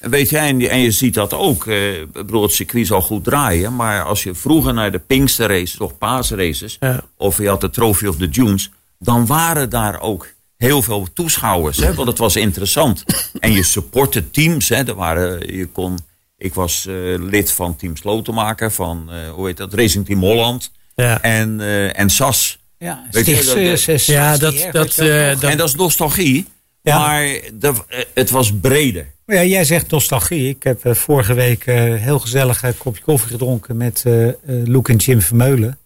Weet jij, en, en je ziet dat ook. eh, ik bedoel, het circuit zal goed draaien. Maar als je vroeger naar de Pinkster races of paasraces. Ja. of je had de Trophy of the Dunes. Dan waren daar ook heel veel toeschouwers. Hè, want het was interessant. en je supportte teams. Hè, er waren, je kon, ik was eh, lid van Team Slotenmaker. van eh, hoe heet dat, Racing Team Holland. Ja. En, eh, en SAS. Ja, Weet je, dat- dat- Ja, dat- dat, eh, dat- en dat is nostalgie. Ja. Maar de, eh, het was breder. Maar ja, jij zegt nostalgie. Ik heb vorige week heel gezellig een kopje koffie gedronken met Luke en Jim Vermeulen.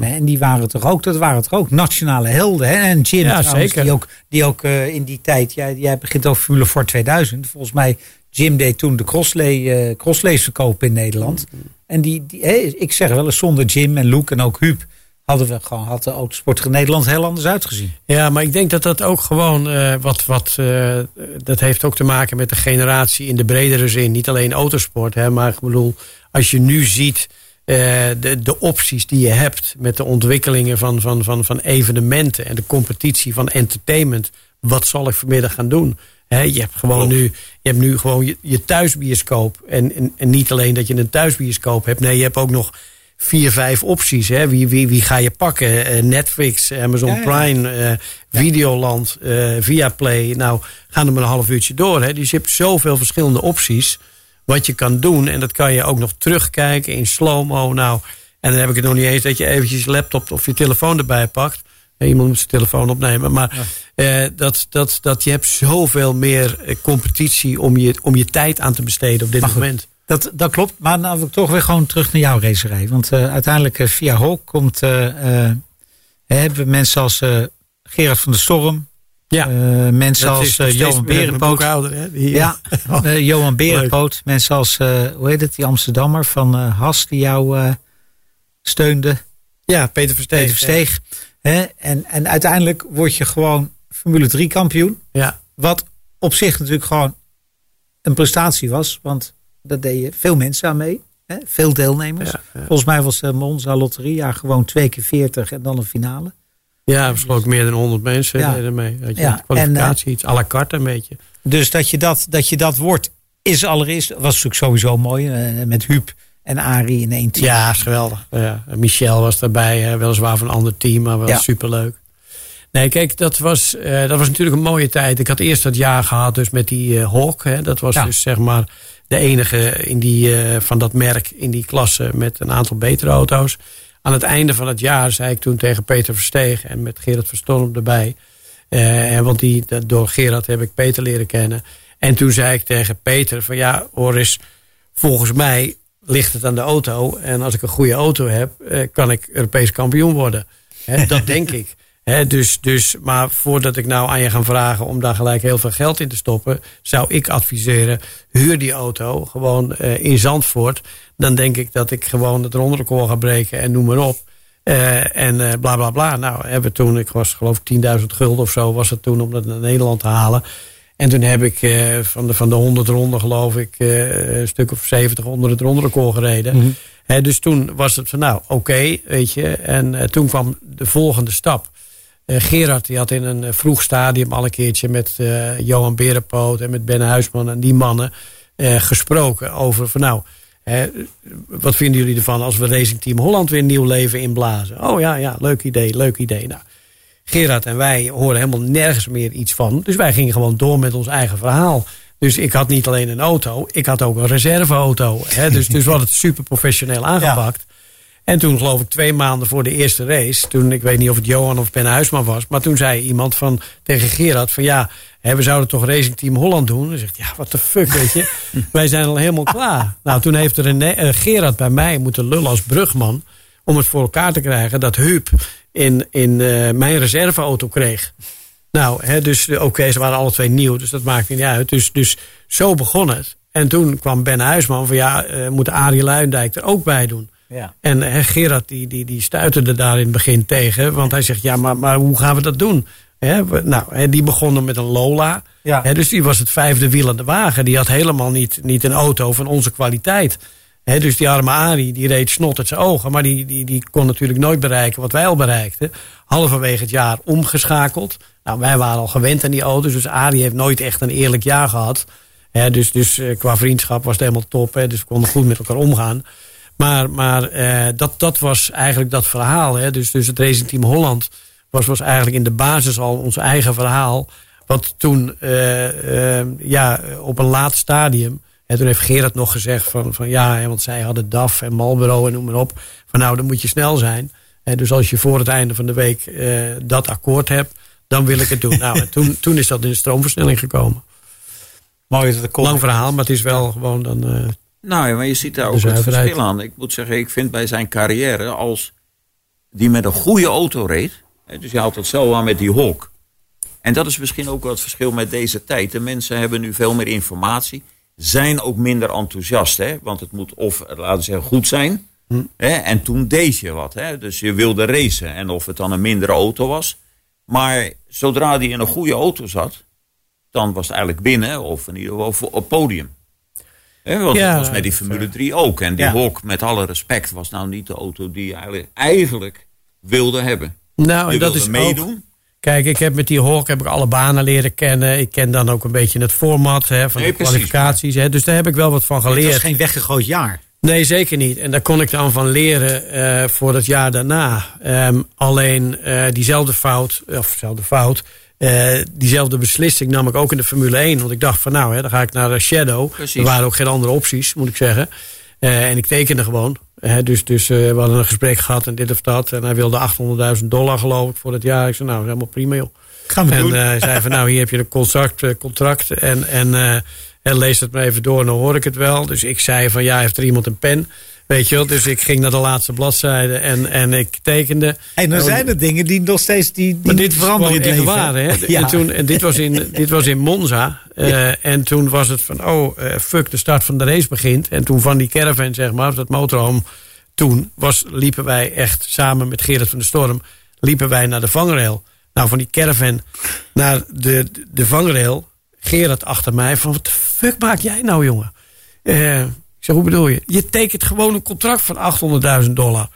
En die waren toch ook, dat waren toch ook nationale helden. Hè? En Jim Ja, trouwens, zeker. die ook, die ook eh, in die tijd, jij, jij begint over Formule Ford 2000. Volgens mij, Jim deed toen de crossley, eh crossleys verkopen in Nederland. En die, die, ik zeg wel eens, zonder Jim en Luke en ook Huub, hadden we gewoon, had de autosport in Nederland heel anders uitgezien. Ja, maar ik denk dat dat ook gewoon eh, wat. wat dat heeft ook te maken met de generatie in de bredere zin. Niet alleen autosport, hè, maar ik bedoel, als je nu ziet de, de opties die je hebt met de ontwikkelingen van, van, van, van evenementen en de competitie van entertainment. Wat zal ik vanmiddag gaan doen? je hebt gewoon nu, je hebt nu gewoon je, je thuisbioscoop. En, en, en, niet alleen dat je een thuisbioscoop hebt. Nee, je hebt ook nog vier, vijf opties. Hè? Wie, wie, wie ga je pakken? Uh, Netflix, Amazon Prime, uh, Videoland, uh, Viaplay. Nou, gaan er maar een half uurtje door. Hè? Dus je hebt zoveel verschillende opties wat je kan doen. En dat kan je ook nog terugkijken in slow-mo. Nou, en dan heb ik het nog niet eens dat je eventjes je laptop of je telefoon erbij pakt. Iemand moet zijn telefoon opnemen. Maar eh, dat, dat, dat je hebt zoveel meer eh, competitie om je, om je tijd aan te besteden op dit moment. Dat, dat klopt. Maar nou wil ik toch weer gewoon terug naar jouw racerij. Want uh, uiteindelijk uh, via Hulk komt, hebben mensen als Gerard van der Storm. Ja. mensen als Johan Berenpoot. ja, [laughs] Johan Berenpoot. Mensen als, hoe heet het, die Amsterdammer van Has die jou steunde. Ja, Peter Versteeg. Peter Versteeg. En, en uiteindelijk word je gewoon Formule 3 kampioen. Ja. Wat op zich natuurlijk gewoon een prestatie was. Want daar deden veel mensen aan mee. Hè? Veel deelnemers. Volgens mij was de Monza Lotteria gewoon twee keer 40 en dan een finale. Ja, er ook meer dan 100 mensen ja. ermee. je, ja. kwalificatie, en, iets à la carte een beetje. Dus dat je dat, dat je dat wordt, is allereerst, was natuurlijk sowieso mooi. Uh, met Huub en Arie in één team. Ja, is geweldig. Ja. Michel was daarbij, weliswaar van een ander team, maar wel superleuk. Nee, kijk, dat was, uh, dat was natuurlijk een mooie tijd. Ik had eerst dat jaar gehad dus met die uh, Hawk. Hè. Dat was dus zeg maar de enige in die, uh, van dat merk in die klasse met een aantal betere auto's. Aan het einde van het jaar zei ik toen tegen Peter Versteeg en met Gerard Verstorm erbij. want die, door Gerard heb ik Peter leren kennen. En toen zei ik tegen Peter van ja, Horis, volgens mij ligt het aan de auto. En als ik een goede auto heb, kan ik Europees kampioen worden. dat denk [laughs] ik dus, dus, maar voordat ik nou aan je ga vragen om daar gelijk heel veel geld in te stoppen, zou ik adviseren: huur die auto gewoon uh, in Zandvoort. Dan denk ik dat ik gewoon het ronderekoor ga breken en noem maar op. Uh, en uh, bla bla bla. Nou, hebben toen, ik was geloof ik 10.000 gulden of zo, was het toen om dat naar Nederland te halen. En toen heb ik van, de, van de 100 ronden, geloof ik, een stuk of 70 onder het ronderekoor gereden. Mm dus toen was het van, nou, oké, weet je. En toen kwam de volgende stap. Uh, Gerard die had in een eh, vroeg stadium al een keertje met uh, Johan Berenpoot en met Ben Huisman en die mannen gesproken over van nou, wat vinden jullie ervan als we Racing Team Holland weer nieuw leven inblazen? Oh ja, ja, leuk idee, leuk idee. Nou, Gerard en wij horen helemaal nergens meer iets van. Dus wij gingen gewoon door met ons eigen verhaal. Dus ik had niet alleen een auto, ik had ook een reserveauto. Hè? Dus, dus we hadden het super professioneel aangepakt. En toen geloof ik twee maanden voor de eerste race. Toen, ik weet niet of het Johan of Ben Huisman was. Maar toen zei iemand van, tegen Gerard van ja, hè, we zouden toch Racing Team Holland doen. Hij zegt ja, wat de fuck weet je. [laughs] Wij zijn al helemaal klaar. Nou, toen heeft er een, uh, Gerard bij mij moeten lullen als brugman. Om het voor elkaar te krijgen dat Huub in, in uh, mijn reserveauto kreeg. Nou, hè, dus oké, ze waren alle twee nieuw. Dus dat maakt niet uit. Dus, dus zo begon het. En toen kwam Ben Huisman van ja, uh, moet Arie Luindijk er ook bij doen. Ja. En he, Gerard die, die, die stuiterde daar in het begin tegen. Want hij zegt, ja, maar, maar hoe gaan we dat doen? He, nou, he, die begonnen met een Lola. Ja. dus die was het vijfde wiel aan de wagen. Die had helemaal niet, niet een auto van onze kwaliteit. dus die arme Arie, die reed snot uit zijn ogen. Maar die, die, die kon natuurlijk nooit bereiken wat wij al bereikten. Halverwege het jaar omgeschakeld. Nou, wij waren al gewend aan die auto's. Dus Arie heeft nooit echt een eerlijk jaar gehad. dus dus eh, qua vriendschap was het helemaal top. dus we konden goed met elkaar omgaan. Maar, maar eh, dat, dat was eigenlijk dat verhaal. Hè? Dus, dus het Racing Team Holland was, was eigenlijk in de basis al ons eigen verhaal. Wat toen uh, uh, ja, op een laat stadium. En toen heeft Gerard nog gezegd van, van ja, want zij hadden DAF en Marlboro en noem maar op. Van nou, dan moet je snel zijn. En dus als je voor het einde van de week dat akkoord hebt, dan wil ik het doen. nou, en toen, toen is dat in de stroomversnelling gekomen. Mooi dat Lang verhaal, maar het is wel gewoon dan nou ja, maar je ziet daar ook het verschil aan. Ik moet zeggen, ik vind bij zijn carrière, als die met een goede auto reed. Dus je haalt het zo aan met die Hulk. En dat is misschien ook wel het verschil met deze tijd. De mensen hebben nu veel meer informatie. Zijn ook minder enthousiast. Hè? Want het moet of, laten we zeggen, goed zijn. Hm. Hè? En toen deed je wat. Hè? Dus je wilde racen. En of het dan een mindere auto was. Maar zodra die in een goede auto zat. Dan was het eigenlijk binnen. Of in ieder geval op podium. Want Ja, dat was met die Formule 3 ook. En die Ja. Hawk, met alle respect, was nou niet de auto die je eigenlijk, eigenlijk wilde hebben. Nou, en dat is meedoen. ook... Kijk, ik heb met die Hawk heb ik alle banen leren kennen. Ik ken dan ook een beetje het format hè, van Nee, de precies. kwalificaties. Hè, dus daar heb ik wel wat van Het was geleerd. geen weggegooid jaar. Nee, zeker niet. En daar kon ik dan van leren eh, voor het jaar daarna. Ehm, alleen eh, diezelfde fout, of dezelfde fout, eh, diezelfde beslissing nam ik ook in de Formule 1. Want ik dacht van nou, hè, dan ga ik naar de Shadow. Precies. Er waren ook geen andere opties, moet ik zeggen. Eh, en ik tekende gewoon. Hè, dus dus eh, we hadden een gesprek gehad en dit of dat. En hij wilde 800.000 dollar geloof ik voor het jaar. Ik zei nou, dat is helemaal prima joh. Gaan we En doen. eh, hij zei van nou, hier heb je een contract, eh, contract en, en, eh, en lees het maar even door, dan hoor ik het wel. Dus ik zei van ja, heeft er iemand een pen? Weet je wel, dus ik ging naar de laatste bladzijde en, en ik tekende. En dan zijn er dingen die nog steeds die, die maar dit veranderen in het waar, hè? Ja. En, toen, en dit, was in, [laughs] dit was in Monza. Eh, En toen was het van, oh, eh, fuck, de start van de race begint. En toen van die caravan, zeg maar, dat motorhome... toen was, liepen wij echt samen met Gerrit van der Storm... liepen wij naar de vangrail. Nou, van die caravan naar de, de vangrail... Gerrit achter mij van, wat de fuck maak jij nou, jongen? Eh, ik zeg, hoe bedoel je? Je tekent gewoon een contract van 800.000 dollar.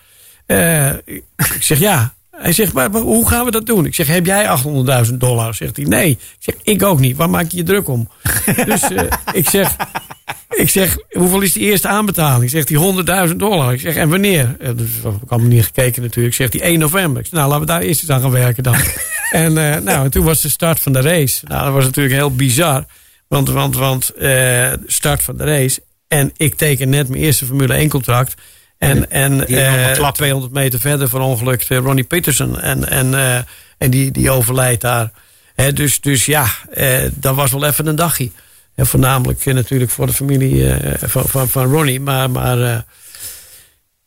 Eh, ik zeg, ja. Hij zegt, maar, maar hoe gaan we dat doen? Ik zeg, heb jij 800.000 dollar? Zegt hij, nee. Ik zeg, ik ook niet. Waar maak je je druk om? [laughs] dus eh, ik zeg, ik zeg, hoeveel is die eerste aanbetaling? Zegt hij 100.000 dollar. Ik zeg, en wanneer? Eh, dus, ik had me niet gekeken natuurlijk. Zegt hij 1 november. Ik zeg, nou, laten we daar eerst eens aan gaan werken dan. [laughs] en, nou, en toen was de start van de race. Nou, dat was natuurlijk heel bizar. Want, want, want start van de race. En ik teken net mijn eerste Formule 1 contract. En, en allemaal eh, klappen. 200 meter verder verongelukt eh, Ronnie Peterson. En, en, eh, en die, die overlijdt daar. Dus, dus ja, dat was wel even een dagje. En voornamelijk natuurlijk voor de familie van, van, van Ronnie. Maar, maar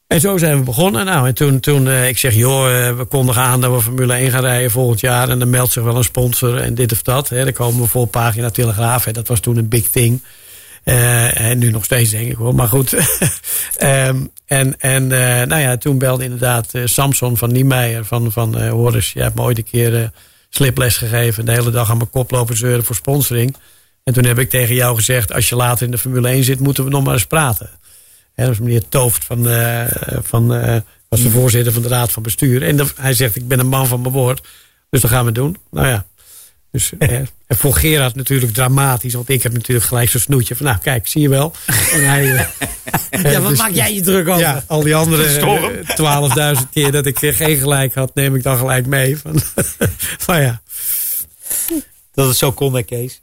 en zo zijn we begonnen. Nou, en toen, toen ik zeg, joh, we kondigen aan dat we Formule 1 gaan rijden volgend jaar. En dan meldt zich wel een sponsor en dit of dat. Hè. Dan komen we voor pagina Telegraaf. Hè. Dat was toen een big thing. Eh, en nu nog steeds, denk ik hoor. Maar goed. [laughs] Ehm, en en eh, nou ja, toen belde inderdaad eh, Samson van Niemeyer van, van Horus. Je hebt me ooit een keer sliples gegeven. De hele dag aan mijn kop lopen zeuren voor sponsoring. En toen heb ik tegen jou gezegd, als je later in de Formule 1 zit, moeten we nog maar eens praten. Hè, dat was meneer Tooft van, van was de voorzitter van de raad van bestuur. En hij zegt, ik ben een man van mijn woord. Dus dat gaan we doen. Nou ja. Dus, eh, en voor Gerard natuurlijk dramatisch. Want ik heb natuurlijk gelijk zo'n snoetje van, nou kijk, zie je wel. En hij, eh, [laughs] Ja, wat dus- maak jij je druk over? ja, al die andere eh, 12.000 keer dat ik eh, geen gelijk had, neem ik dan gelijk mee. Van, [laughs] van ja. Dat het zo kon, hè, Kees?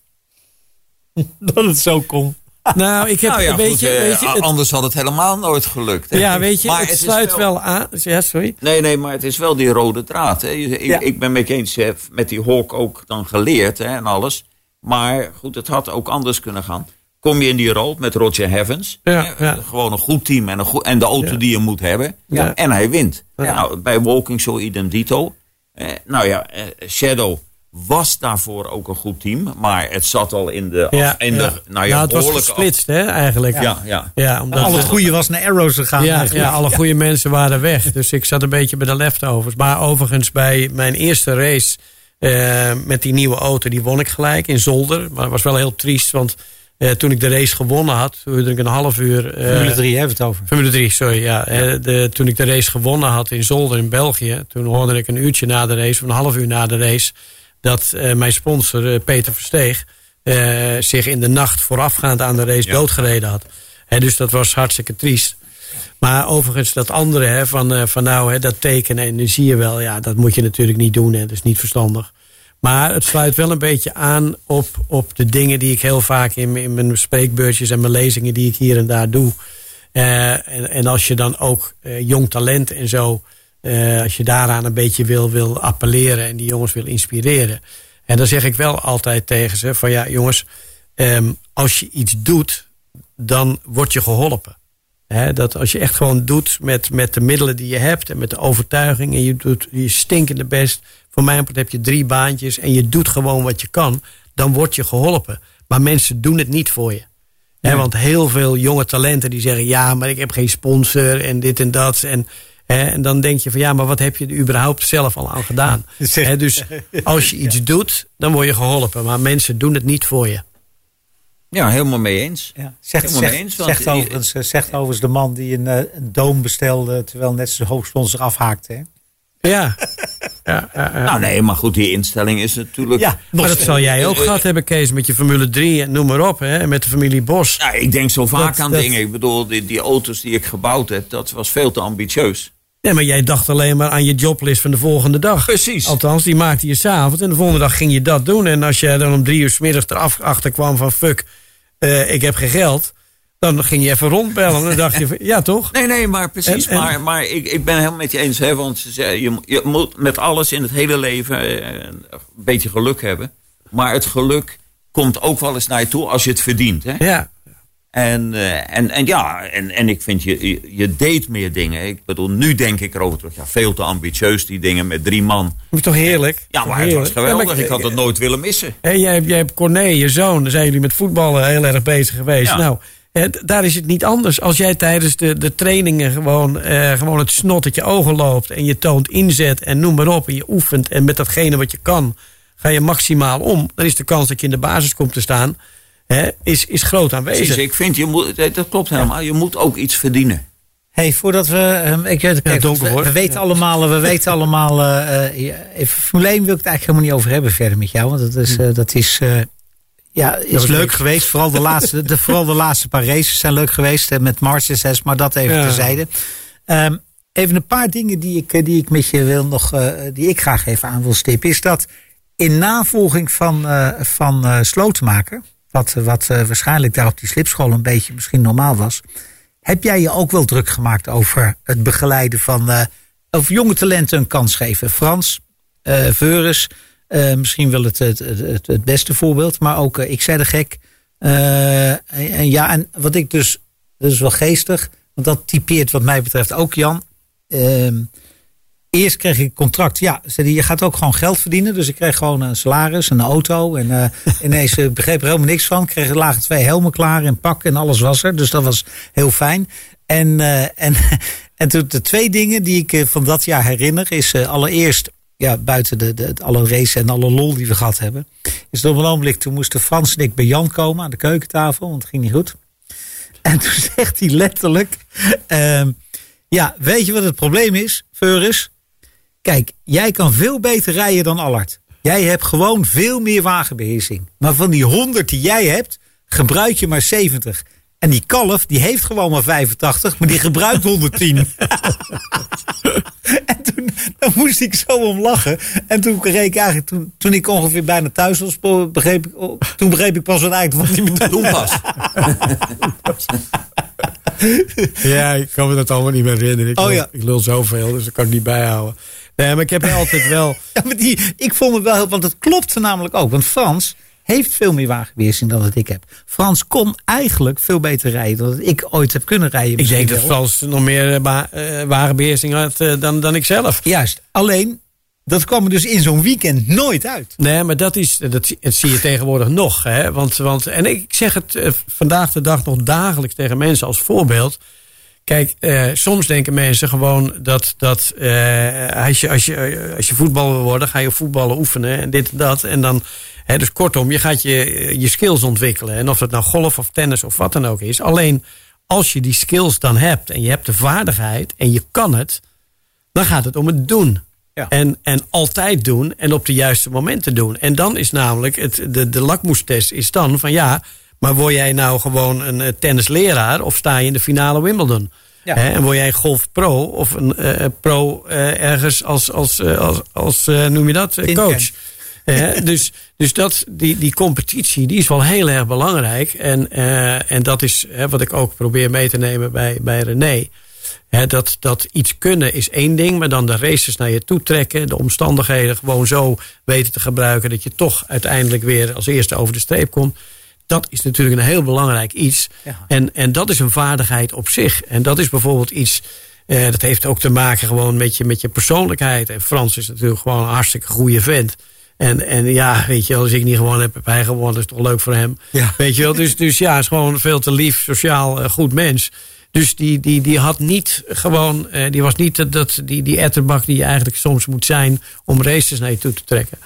[laughs] dat het zo kon. Nou, ik heb, Nou ja, weet, goed, je, eh, weet je, het- anders had het helemaal nooit gelukt. hè. ja, weet je, Maar het sluit wel aan. Ja, sorry. Nee, nee, maar het is wel die rode draad. Hè. Ik, Ja. ik ben met eens, met die Hawk ook dan geleerd hè, en alles. Maar goed, het had ook anders kunnen gaan. Kom je in die rol met Roger Heavens. Ja, hè. Gewoon een goed team en, een goed, en de auto die je moet hebben. Ja. En hij wint. Nou, bij Walking zo idem dito. Eh, nou ja, eh, Shadow was daarvoor ook een goed team. Maar het zat al in de... Ja, af, in ja. de nou ja, het was gesplitst, hè, eigenlijk. Ja, ja. Ja, omdat Al het goede was naar Arrows gegaan. Ja, ja, [laughs] alle goede mensen waren weg. Dus ik zat een beetje bij de leftovers. Maar overigens, bij mijn eerste race eh, met die nieuwe auto, die won ik gelijk in Zolder. Maar dat was wel heel triest, want eh, toen ik de race gewonnen had, duurde ik een half uur. eh, Formule 3 hebben we het over. Formule 3, sorry. Ja. De, toen ik de race gewonnen had in Zolder in België, toen hoorde ik een uurtje na de race, of een half uur na de race, dat eh, mijn sponsor eh, Peter Versteeg eh, zich in de nacht voorafgaand aan de race Ja. doodgereden had. Dus dat was hartstikke triest. Maar overigens dat andere, hè, van, van nou, hè, dat tekenen, en nu zie je wel, ja, dat moet je natuurlijk niet doen. Hè, dat is niet verstandig. Maar het sluit wel een beetje aan op, op de dingen die ik heel vaak in, mijn- in mijn spreekbeurtjes en mijn lezingen die ik hier en daar doe. En, en als je dan ook jong talent en zo, eh, als je daaraan een beetje wil, wil appelleren en die jongens wil inspireren. En dan zeg ik wel altijd tegen ze van ja jongens, ehm, als je iets doet, dan word je geholpen. Hè, dat als je echt gewoon doet met, met de middelen die je hebt en met de overtuiging en je doet je stinkende best. Voor mijn part heb je drie baantjes en je doet gewoon wat je kan, dan word je geholpen. Maar mensen doen het niet voor je. Want heel veel jonge talenten die zeggen ja, maar ik heb geen sponsor en dit en dat. En, en dan denk je van ja, maar wat heb je er überhaupt zelf al aan gedaan? [laughs] Dus als je [laughs] iets doet, dan word je geholpen. Maar mensen doen het niet voor je. Ja, helemaal mee eens. Ja. Zegt, Helemaal zegt, mee eens, want zegt, je- overigens, zegt overigens de man die een, eh, een doom bestelde... terwijl net zijn hoofdsponsor afhaakte. Hè? Ja. ja, ja, ja. [laughs] Nou nee, maar goed, die instelling is natuurlijk... Ja, maar dat zal jij ook Eh, gehad hebben, Kees, met je Formule 3 en noem maar op. Hè? Met de familie Bos. Ja, ik denk zo vaak Dat- aan dat- dingen. Ik bedoel, die, die auto's die ik gebouwd heb, dat was veel te ambitieus. Nee, maar jij dacht alleen maar aan je joblist van de volgende dag. Precies. Althans, die maakte je s'avonds. En de volgende dag ging je dat doen. En als jij dan om drie uur 's middags eraf achter kwam van fuck, eh, ik heb geen geld. Dan ging je even rondbellen. En dan dacht je, van, ja toch? Nee, nee, maar precies. En- en- Maar, maar ik, ik ben helemaal met je eens. Hè, want je, je moet met alles in het hele leven eh, een beetje geluk hebben. Maar het geluk komt ook wel eens naar je toe als je het verdient. Hè? Ja. En, eh, en, en ja, en, en ik vind je, je, je deed meer dingen. Ik bedoel, nu denk ik erover terug. Ja, veel te ambitieus die dingen met drie man. Dat is toch heerlijk? Ja, maar het was geweldig. Ja, maar- ik had het nooit willen missen. Hé, jij, hebt- jij hebt Corné, je zoon. Daar zijn jullie met voetballen heel erg bezig geweest. Ja. Nou, daar is het niet anders. Als jij tijdens de, de trainingen gewoon, eh, gewoon het snot uit je ogen loopt. En je toont inzet en noem maar op. En je oefent. En met datgene wat je kan, ga je maximaal om. Dan is de kans dat je in de basis komt te staan, hè, is, is groot aanwezig. Precies, ik vind, je moet, eh, dat klopt helemaal. Je moet ook iets verdienen. Hey, voordat we. ehm, ik weet, kijk, donker we, wordt. we weten Ja. allemaal. We weten allemaal eh, eh, even Formule 1 wil ik het eigenlijk helemaal niet over hebben verder met jou. Want dat is. eh, dat is eh, ja, is leuk geweest. Vooral de, laatste, de, vooral de laatste paar races zijn leuk geweest. eh, met Mercedes, maar dat even Ja. terzijde. Ehm, even een paar dingen die ik, eh, die ik met je wil nog. eh, die ik graag even aan wil stippen. Is dat in navolging van, eh van eh Slotenmaker. Wat, wat eh, waarschijnlijk daar op die slipschool een beetje misschien normaal was. Heb jij je ook wel druk gemaakt over het begeleiden van. eh of jonge talenten een kans geven? Frans, eh Veurus, misschien wel het, het, het, het beste voorbeeld. Maar ook Ik zei de gek. En, ja, en wat ik dus. Dat is wel geestig. Want dat typeert wat mij betreft ook Jan. Eerst kreeg ik contract. Ja, zei die, je gaat ook gewoon geld verdienen. Dus ik kreeg gewoon een salaris, een auto. En eh, [laughs] ineens eh, begreep er helemaal niks van. Kreeg lagen twee helmen klaar en pak en alles was er. Dus dat was heel fijn. En, eh, en, [laughs] en toen de twee dingen die ik van dat jaar herinner is allereerst. Ja, buiten de, de, alle race en alle lol die we gehad hebben. Is op een ogenblik, toen moesten Frans en ik bij Jan komen aan de keukentafel. Want het ging niet goed. En toen [laughs] zegt hij letterlijk. ehm, ja, weet je wat het probleem is, Veurus? Kijk, jij kan veel beter rijden dan Allard. Jij hebt gewoon veel meer wagenbeheersing. Maar van die 100 die jij hebt, gebruik je maar 70. En die kalf, die heeft gewoon maar 85, maar die gebruikt 110. [laughs] en toen dan moest ik zo om lachen. En toen kreeg ik eigenlijk, toen, toen ik ongeveer bijna thuis was, begreep ik, oh, toen begreep ik pas wat eigenlijk wat hij me Toen pas. [laughs] Ja, ik kan me dat allemaal niet meer herinneren. Ik, Oh lul, ja. ik lul zoveel, dus dat kan ik niet bijhouden. Nee, maar ik heb altijd wel... [laughs] Ja, maar die, ik vond het wel heel, want het klopte namelijk ook. Want Frans heeft veel meer wagenbeheersing dan dat ik heb. Frans kon eigenlijk veel beter rijden dan dat ik ooit heb kunnen rijden. Ik denk dat. Frans nog meer eh, eh, wagenbeheersing had eh, dan, dan ik zelf. Juist, alleen dat kwam er dus in zo'n weekend nooit uit. Nee, maar dat, is, dat, zie- dat zie je tegenwoordig nog. Hè? Want, want, en ik zeg het vandaag de dag nog dagelijks tegen mensen als voorbeeld. Kijk, eh, soms denken mensen gewoon dat, dat eh, als, je, als, je, als je voetballer wil worden, ga je voetballen oefenen en dit en dat. En dan, hè, dus kortom, je gaat je, je skills ontwikkelen. En of dat nou golf of tennis of wat dan ook is. Alleen als je die skills dan hebt en je hebt de vaardigheid en je kan het, dan gaat het om het doen. Ja. En, en altijd doen en op de juiste momenten doen. En dan is namelijk het, de, de lakmoestest is dan van ja, maar word jij nou gewoon een eh, tennisleraar of sta je in de finale Wimbledon? Ja. En word jij golf pro of een eh, pro eh, ergens als, als, als, als noem je dat, coach? Hè, [laughs] dus dus dat, die, die competitie die is wel heel erg belangrijk. En, en dat is hè, wat ik ook probeer mee te nemen bij, bij René. Hè, dat, dat iets kunnen is één ding, maar dan de races naar je toe trekken, de omstandigheden gewoon zo weten te gebruiken dat je toch uiteindelijk weer als eerste over de streep komt. Dat is natuurlijk een heel belangrijk iets. Ja. En, en dat is een vaardigheid op zich. En dat is bijvoorbeeld iets. eh, dat heeft ook te maken gewoon met je, met je persoonlijkheid. En Frans is natuurlijk gewoon een hartstikke goede vent. En, en ja, weet je wel, als ik niet gewoon heb, heb hij gewonnen. Dat is toch leuk voor hem. Ja. Weet je wel, dus, dus ja, is gewoon veel te lief, sociaal, eh, goed mens. Dus die, die, die had niet gewoon, eh, die was niet dat- die, die etterbak die je eigenlijk soms moet zijn om races naar je toe te trekken.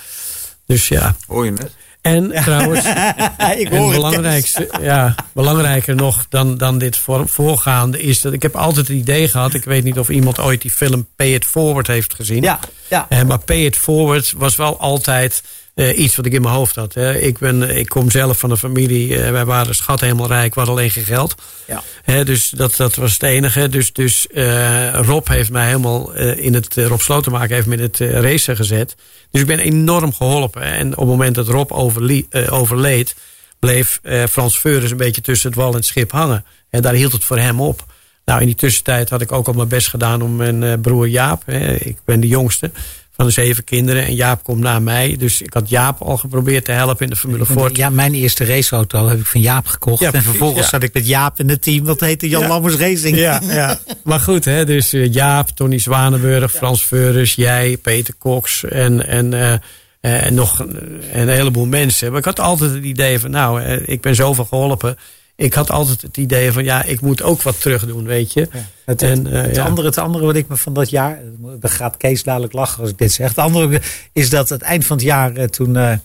Dus ja. Hoor je het? En trouwens, [laughs] ik en hoor het. belangrijkste, ja, belangrijker nog dan, dan dit voor, voorgaande is dat ik heb altijd het idee gehad. Ik weet niet of iemand ooit die film Pay It Forward heeft gezien. Ja, ja. Eh, maar Pay It Forward was wel altijd eh, iets wat ik in mijn hoofd had. Hè. Ik, ben, ik kom zelf van een familie, eh, wij waren schat helemaal rijk, we hadden alleen geen geld. Ja. Hè, dus dat, dat was het enige. Dus, dus eh, Rob heeft mij helemaal eh, in het, eh, Rob Slotenmaker heeft me in het eh, racen gezet. Dus ik ben enorm geholpen. En op het moment dat Rob overlie- eh, overleed, bleef eh, Frans Veurens een beetje tussen het wal en het schip hangen. En daar hield het voor hem op. Nou, in die tussentijd had ik ook al mijn best gedaan om mijn eh, broer Jaap. Hè, ik ben de jongste van de zeven kinderen. En Jaap komt na mij. Dus ik had Jaap al geprobeerd te helpen in de Formule Ford. Ja, mijn eerste raceauto heb ik van Jaap gekocht. Ja, en vervolgens ja. zat ik met Jaap in het team. Dat heette Jan Ja. Lammers Racing. Ja, ja. [laughs] Maar goed, hè, dus eh, Jaap, Tony Zwanenburg, Frans Veurens, jij, Peter Cox en, en, eh, eh, en nog een, een heleboel mensen. Maar ik had altijd het idee van, nou, ik ben zoveel geholpen. Ik had altijd het idee van, ja, ik moet ook wat terug doen, weet je. Het, het, En, eh, het ja. andere, het andere wat ik me van dat jaar. Dan gaat Kees dadelijk lachen als ik dit zeg. Het andere is dat het eind van het jaar eh, toen. eh,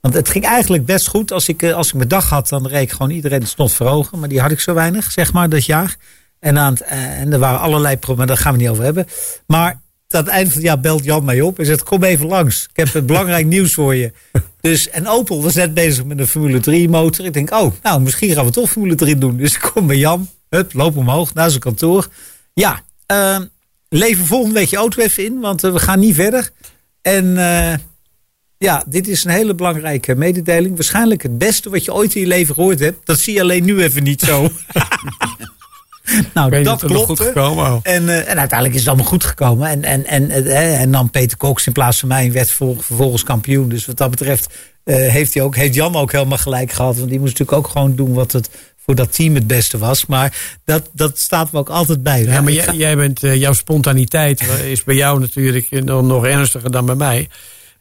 want het ging eigenlijk best goed. Als ik, als ik mijn dag had, dan reed ik gewoon iedereen de snot voor ogen. Maar die had ik zo weinig, zeg maar, dat jaar. En, aan het, en er waren allerlei problemen, daar gaan we niet over hebben. Maar aan het eind van het jaar belt Jan mij op en zegt: Kom even langs. Ik heb een [laughs] belangrijk nieuws voor je. Dus, en Opel was net bezig met een Formule 3 motor. Ik denk: Oh, nou, misschien gaan we toch Formule 3 doen. Dus ik kom bij Jan, hup, loop omhoog naar zijn kantoor. Ja, eh, lever volgende week je auto even in, want eh, we gaan niet verder. En eh, ja, dit is een hele belangrijke mededeling. Waarschijnlijk het beste wat je ooit in je leven gehoord hebt. Dat zie je alleen nu even niet zo. [laughs] [laughs] nou, dat klopt. goed gekomen. oh. En, eh, en uiteindelijk is het allemaal goed gekomen. En, en, en, eh, en dan Peter Cox in plaats van mij en werd vervol- vervolgens kampioen. Dus wat dat betreft eh, heeft, hij ook, heeft Jan ook helemaal gelijk gehad. Want die moest natuurlijk ook gewoon doen wat het voor dat team het beste was. Maar dat, dat staat me ook altijd bij. Ja, maar jij, jij bent, jouw spontaniteit is bij jou natuurlijk nog, nog ernstiger dan bij mij.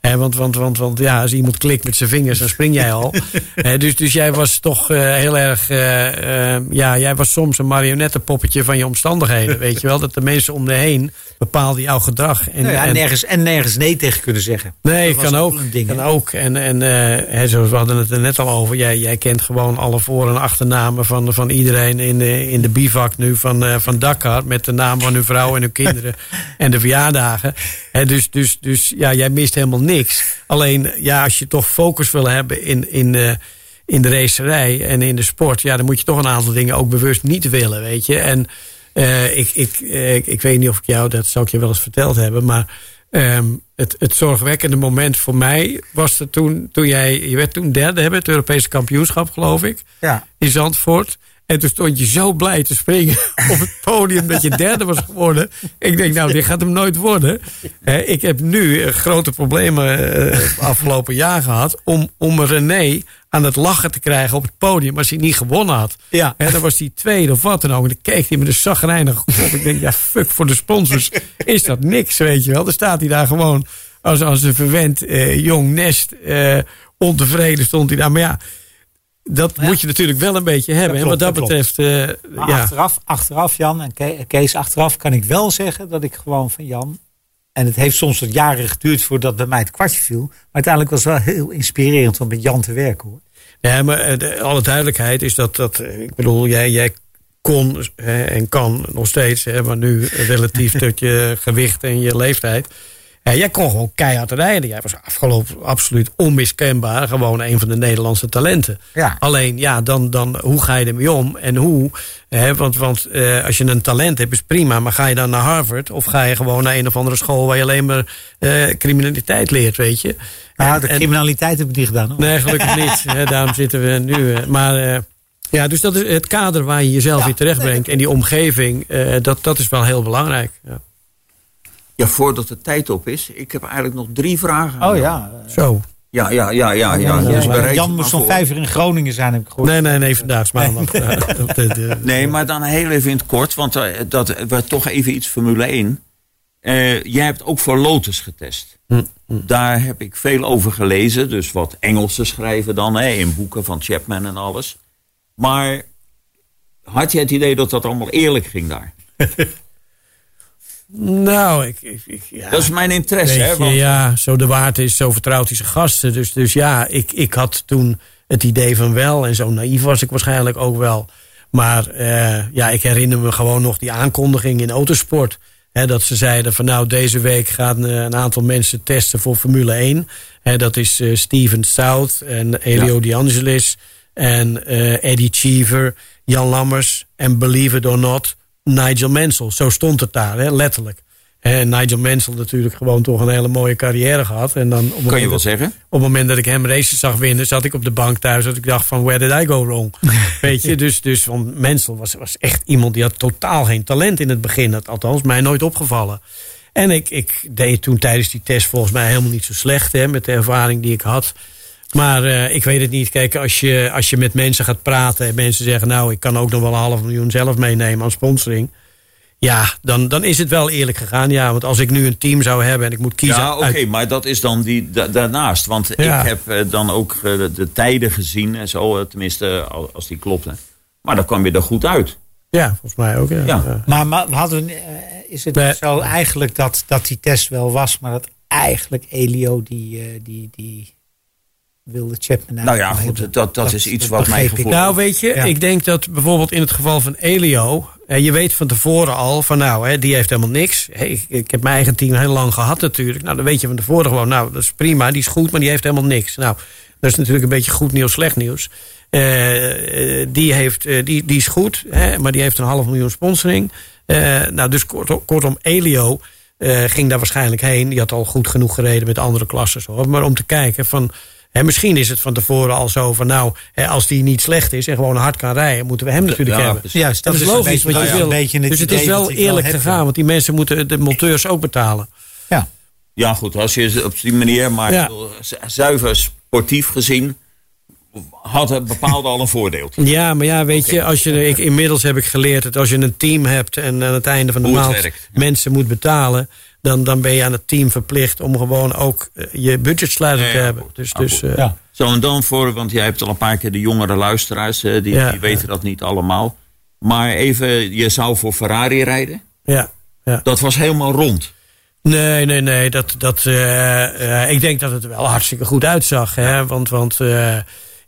Hè, want, want, want, want ja, als iemand klikt met zijn vingers, dan spring jij al. [laughs] Dus, dus jij was toch eh, heel erg. eh, eh, ja, jij was soms een marionettenpoppetje van je omstandigheden. Weet je wel, dat de mensen om je heen bepaalden jouw gedrag. En, Nou ja, en- nergens, en nergens nee tegen kunnen zeggen. Nee, kan ook ding, kan ook. En, en hè, zoals we hadden het er net al over. Jij, jij kent gewoon alle voor- en achternamen van, van iedereen in de, in de bivak nu van, van Dakar. Met de naam van hun vrouw en hun kinderen. [laughs] en de verjaardagen. Dus, dus, dus ja, jij mist helemaal niks. Alleen, ja, als je toch focus wil hebben in, in, eh, in de racerij en in de sport. Ja, dan moet je toch een aantal dingen ook bewust niet willen, weet je. En eh, ik, ik, eh, ik, ik weet niet of ik jou, dat zou ik je wel eens verteld hebben. Maar Ehm, het, het zorgwekkende moment voor mij was er toen, toen jij, je werd toen derde bij het Europese kampioenschap, geloof ik, Ja. in Zandvoort. En toen stond je zo blij te springen [laughs] op het podium dat je derde was geworden. Ik denk, nou, dit gaat hem nooit worden. Ik heb nu eh, grote problemen eh, afgelopen jaar gehad om, om René aan het lachen te krijgen op het podium als hij niet gewonnen had. Ja. Dan was hij tweede of wat dan ook. En dan keek hij met een zagrijnige kop. Ik denk, ja, fuck voor de sponsors. Is dat niks, weet je wel. Dan staat hij daar gewoon als, als een verwend eh, jong nest. eh, ontevreden stond hij daar. Maar ja, dat moet je natuurlijk wel een beetje hebben. klopt, en wat dat, betreft, eh, Maar ja. achteraf, achteraf, Jan en Ke- Kees, achteraf kan ik wel zeggen dat ik gewoon van Jan. En het heeft soms wat jaren geduurd voordat bij mij het kwartje viel. Maar uiteindelijk was het wel heel inspirerend om met Jan te werken hoor. Ja, maar eh, de- alle duidelijkheid is dat, dat eh, ik bedoel, jij, jij kon hè, en kan nog steeds, hè, maar nu relatief [laughs] tot je gewicht en je leeftijd. Ja, jij kon gewoon keihard rijden. Jij was afgelopen absoluut onmiskenbaar. Gewoon een van de Nederlandse talenten. Ja. Alleen, ja, dan, dan hoe ga je ermee om? En hoe? Hè, want want eh, als je een talent hebt, is prima. Maar ga je dan naar Harvard? Of ga je gewoon naar een of andere school waar je alleen maar eh, criminaliteit leert, weet je? Nou, En- de criminaliteit heb ik niet gedaan hoor. Nee, gelukkig [laughs] niet. Hè, daarom zitten we nu. eh, Maar eh, ja, dus dat is het kader waar je jezelf Ja, weer terechtbrengt. En die omgeving, eh, dat, dat is wel heel belangrijk. Ja. Ja, voordat de tijd op is, ik heb eigenlijk nog drie vragen. Oh ja. Zo. Ja, ja, ja, ja. ja. Dus Jan moest om voor. vijf uur in Groningen zijn, heb ik gehoord. Nee, nee, nee, vandaag is maandag. [laughs] De- Nee, maar dan heel even in het kort, want eh, dat we toch even iets Formule 1. Eh, jij hebt ook voor Lotus getest. Hm, Daar heb ik veel over gelezen, dus wat Engelsen schrijven dan hè, in boeken van Chapman en alles. Maar had je het idee dat dat allemaal eerlijk ging daar? [laughs] Nou, ik, ik, ik- ja. Dat is mijn interesse, hè? Want, ja, zo de waard is, zo vertrouwt hij zijn gasten. Dus, dus ja, ik, ik had toen het idee van wel. En zo naïef was ik waarschijnlijk ook wel. Maar eh, ja, ik herinner me gewoon nog die aankondiging in autosport. Hè, dat ze zeiden van nou, deze week gaan eh, een aantal mensen testen voor Formule 1. Hè, dat is eh, Steven Stout en Elio Di Angelis en Eddie Cheever, Jan Lammers en believe it or not, Nigel Mansell. Zo stond het daar, hè, letterlijk. En Nigel Mansell natuurlijk gewoon toch een hele mooie carrière gehad. En dan op kan je wel dat- zeggen? op het moment dat ik hem races zag winnen, zat ik op de bank thuis. Dat ik dacht van, where did I go wrong? [laughs] Weet je, dus, dus want Mensel was, was echt iemand die had totaal geen talent in het begin. Dat, althans, mij nooit opgevallen. En ik, ik deed toen tijdens die test volgens mij helemaal niet zo slecht. Hè, met de ervaring die ik had. Maar eh, ik weet het niet. Kijk, als je, als je met mensen gaat praten en mensen zeggen... nou, ik kan ook nog wel een half miljoen zelf meenemen aan sponsoring. Ja, dan, dan is het wel eerlijk gegaan. Ja, want als ik nu een team zou hebben en ik moet kiezen... Ja, oké, uit- maar dat is dan die, da- daarnaast. Want Ja. ik heb eh, dan ook eh, de tijden gezien en zo, tenminste al- als die klopten. Maar dan kwam je er goed uit. Ja, volgens mij ook. Ja. Ja. Ja. Maar, maar we hadden, is het Nee. zo eigenlijk dat, dat die test wel was, maar dat eigenlijk Elio die, die, die wilde Chapman Nou ja, goed, dat, dat, is iets wat mij gevoel. Nou, weet je, Ja. ik denk dat bijvoorbeeld in het geval van Elio. eh, je weet van tevoren al van nou, hè, die heeft helemaal niks. Hey, ik, ik heb mijn eigen team heel lang gehad natuurlijk. Nou, dan weet je van tevoren gewoon, nou, dat is prima, die is goed, maar die heeft helemaal niks. Nou, dat is natuurlijk een beetje goed nieuws, slecht nieuws. Eh, eh, die, heeft, eh, die, die is goed, hè, maar die heeft een half miljoen sponsoring. Eh, nou, dus kort, kortom, Elio eh, ging daar waarschijnlijk heen. Die had al goed genoeg gereden met andere klassen. Hoor. Maar om te kijken van. Hè, misschien is het van tevoren al zo van nou, hè, als die niet slecht is en gewoon hard kan rijden, moeten we hem natuurlijk ja, hebben. Juist, Dat, is logisch beetje- wat je nou ja, wil. een beetje dus het is wel eerlijk heb, gegaan, want die mensen moeten de monteurs ook betalen. Ja. Ja, goed, als je op die manier, maar Ja. zuiver sportief gezien, had het bepaalde al een voordeel. Ja, maar ja, weet je, als je, ik, inmiddels heb ik geleerd dat als je een team hebt en aan het einde van de maand werkt, mensen moet betalen, dan, dan ben je aan het team verplicht om gewoon ook eh, je budgetsluiting Ja, te ja, hebben. goed. Dus, Ah, dus eh, Ja. Zo en dan voor, want jij hebt al een paar keer de jongere luisteraars, eh, die, Ja, die weten dat niet allemaal. Maar even, je zou voor Ferrari rijden. ja, ja. Dat was helemaal rond. Nee, nee, nee. Dat, dat, eh, eh, ik denk dat het er wel hartstikke goed uitzag. Hè? Want, want eh,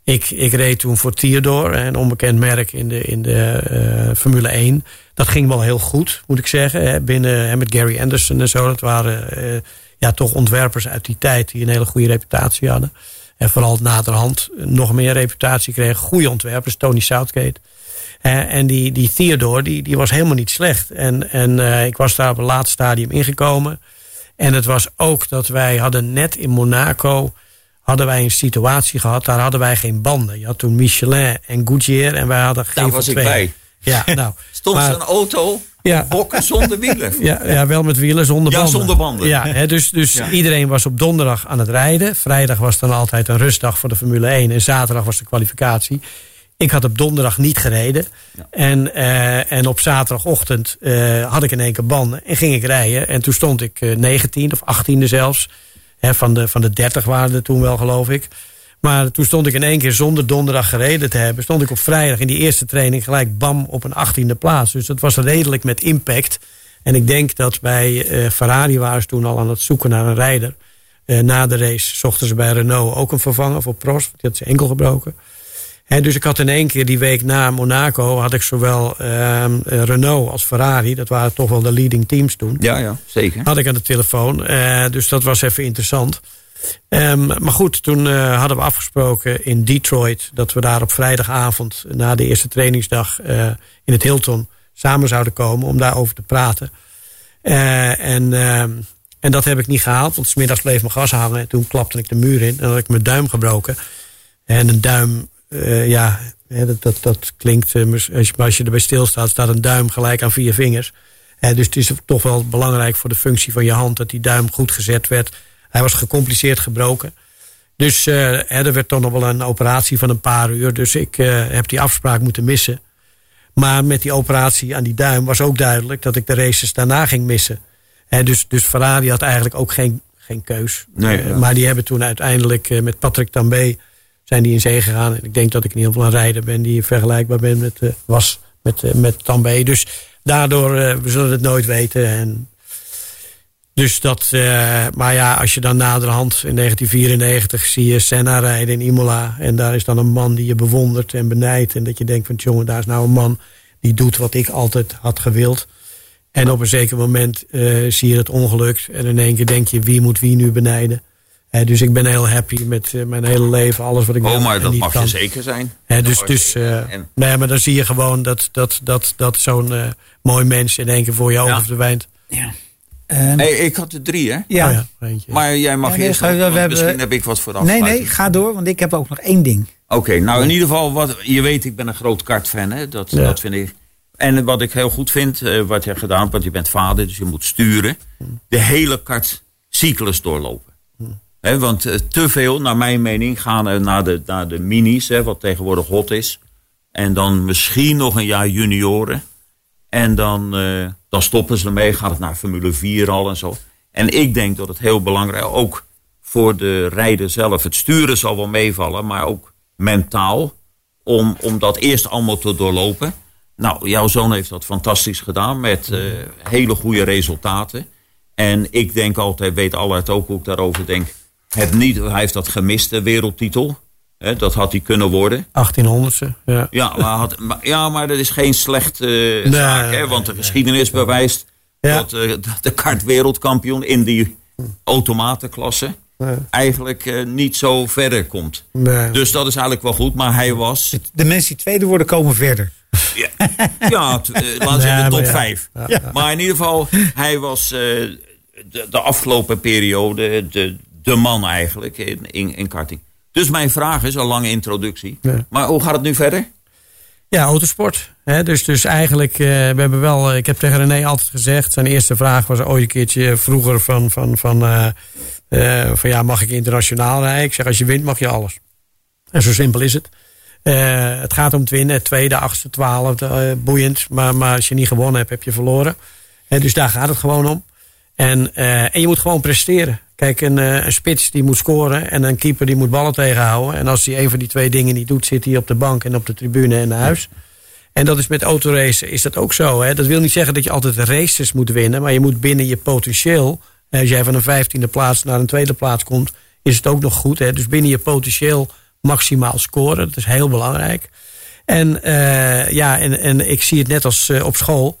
ik, ik reed toen voor Theodore, een onbekend merk in de, in de eh, Formule 1. Dat ging wel heel goed, moet ik zeggen. Hè? Binnen met Gary Anderson en zo. Dat waren eh, ja, toch ontwerpers uit die tijd die een hele goede reputatie hadden. En vooral naderhand nog meer reputatie kregen. Goede ontwerpers, Tony Southgate. En die, die Theodore, die, die was helemaal niet slecht. En, en eh, ik was daar op een laat stadium ingekomen. En het was ook dat wij hadden net in Monaco... hadden wij een situatie gehad, daar hadden wij geen banden. Je had toen Michelin en Goodyear en wij hadden geen Daar was ik twee. bij. Ja, [laughs] nou. Stond een auto, Ja. bokken zonder wielen. [laughs] ja, ja, wel met wielen zonder Ja, banden. zonder banden. Ja, hè, dus dus Ja. iedereen was op donderdag aan het rijden. Vrijdag was dan altijd een rustdag voor de Formule 1. En zaterdag was de kwalificatie. Ik had op donderdag niet gereden. En, eh, en op zaterdagochtend eh, had ik in één keer banden. En ging ik rijden. En toen stond ik eh 19 of 18e zelfs. Van, de, van de 30 waren er toen wel, geloof ik. Maar toen stond ik in één keer zonder donderdag gereden te hebben. Stond ik op vrijdag in die eerste training gelijk bam op een 18e plaats. Dus dat was redelijk met impact. En ik denk dat bij eh, Ferrari waren ze toen al aan het zoeken naar een rijder. Eh, na de race zochten ze bij Renault ook een vervanger voor Prost. Die had zijn enkel gebroken. Hè, dus ik had in één keer die week na Monaco... had ik zowel ehm, eh, Renault als Ferrari. Dat waren toch wel de leading teams toen Ja, ja, zeker. had ik aan de telefoon. Eh, dus dat was even interessant. Ehm, maar goed, toen eh, hadden we afgesproken in Detroit dat we daar op vrijdagavond na de eerste trainingsdag in het Hilton samen zouden komen om daarover te praten. En, ehm, en dat heb ik niet gehaald, want smiddags bleef mijn gas hangen. En toen klapte ik de muur in en had ik mijn duim gebroken. En een duim, eh, ja, dat, dat, dat klinkt, eh, als je, als je erbij stilstaat, staat een duim gelijk aan vier vingers. Dus het is toch wel belangrijk voor de functie van je hand dat die duim goed gezet werd. Hij was gecompliceerd gebroken. Dus eh, er werd toch nog wel een operatie van een paar uur. Dus ik heb die afspraak moeten missen. Maar met die operatie aan die duim was ook duidelijk dat ik de races daarna ging missen. Hè, dus, dus Ferrari had eigenlijk ook geen, geen keus. Nee, ja. Maar die hebben toen uiteindelijk met Patrick Tambay zijn die in zee gegaan. En ik denk dat ik in ieder geval een rijder ben die vergelijkbaar ben met, eh, was met, eh, met Tambay. Dus daardoor, eh, we zullen het nooit weten. En Dus dat, uh, maar ja, als je dan naderhand in 1994 zie je Senna rijden in Imola. En daar is dan een man die je bewondert en benijdt. En dat je denkt van jongen, daar is nou een man die doet wat ik altijd had gewild. En op een zeker moment uh, zie je het ongeluk. En in één keer denk je, wie moet wie nu benijden? Dus ik ben heel happy met uh, mijn hele leven, alles wat ik Oh, maar dat mag kan. je zeker zijn. Dus dus en... nee, maar dan zie je gewoon dat, dat, dat, dat zo'n mooi mens in één keer voor je ogen ja. verdwijnt. Ja. Um, hey, ik had er drie, hè? Ja. Oh ja maar jij mag ja, eerst. we, we misschien hebben... heb ik wat vooraf. Nee, nee, ga door, want ik heb ook nog één ding. Oké, okay, nou in ieder geval, wat, je weet, ik ben een groot kartfan, hè? Dat, ja. dat vind ik. En wat ik heel goed vind, uh, wat je hebt gedaan, want je bent vader, dus je moet sturen. De hele kartcyclus doorlopen. He, want uh, te veel, naar mijn mening, gaan naar de, naar de minis, wat tegenwoordig hot is. En dan misschien nog een jaar junioren. En dan, uh, dan stoppen ze ermee, gaat het naar Formule 4 al en zo. En ik denk dat het heel belangrijk ook voor de rijder zelf. Het sturen zal wel meevallen, maar ook mentaal. Om, om dat eerst allemaal te doorlopen. Nou, jouw zoon heeft dat fantastisch gedaan met uh, hele goede resultaten. En ik denk altijd, weet Allard ook hoe ik daarover denk. Het niet, hij heeft dat gemiste wereldtitel. Hè, dat had hij kunnen worden. 1800ste, ja. Ja, maar, had, maar, ja, maar dat is geen slechte uh, nee, zaak. Hè, want de geschiedenis nee, bewijst ja. dat, uh, dat de kart wereldkampioen in die automatenklasse... Nee. eigenlijk uh, niet zo verder komt. Nee. Dus dat is eigenlijk wel goed. Maar hij was... De mensen die tweede worden komen verder. Ja, ja uh, laten we zeggen de top 5. Ja. Ja. Maar in ieder geval, hij was uh, de, de, afgelopen periode de, de man eigenlijk in, in, in karting. Dus mijn vraag is, een lange introductie. Maar hoe gaat het nu verder? Ja, autosport. Dus, dus eigenlijk, uh, we hebben wel, ik heb tegen René altijd gezegd, zijn eerste vraag was ooit een keertje vroeger van, van, van, uh, uh, van ja, mag ik internationaal rijden? Ik zeg, als je wint mag je alles. En zo simpel is het. Het gaat om het winnen, tweede, achtste, twaalfde, boeiend. Maar, maar als je niet gewonnen hebt, heb je verloren. Uh, dus daar gaat het gewoon om. En, en je moet gewoon presteren. Kijk, een, een, spits die moet scoren en een keeper die moet ballen tegenhouden. En als hij een van die twee dingen niet doet, zit hij op de bank en op de tribune en naar huis. En dat is met autoracen is dat ook zo. Hè? Dat wil niet zeggen dat je altijd races moet winnen, maar je moet binnen je potentieel. Als jij van een vijftiende plaats naar een tweede plaats komt, is het ook nog goed. Hè? Dus binnen je potentieel maximaal scoren. Dat is heel belangrijk. En, uh, ja, en, en ik zie het net als op school.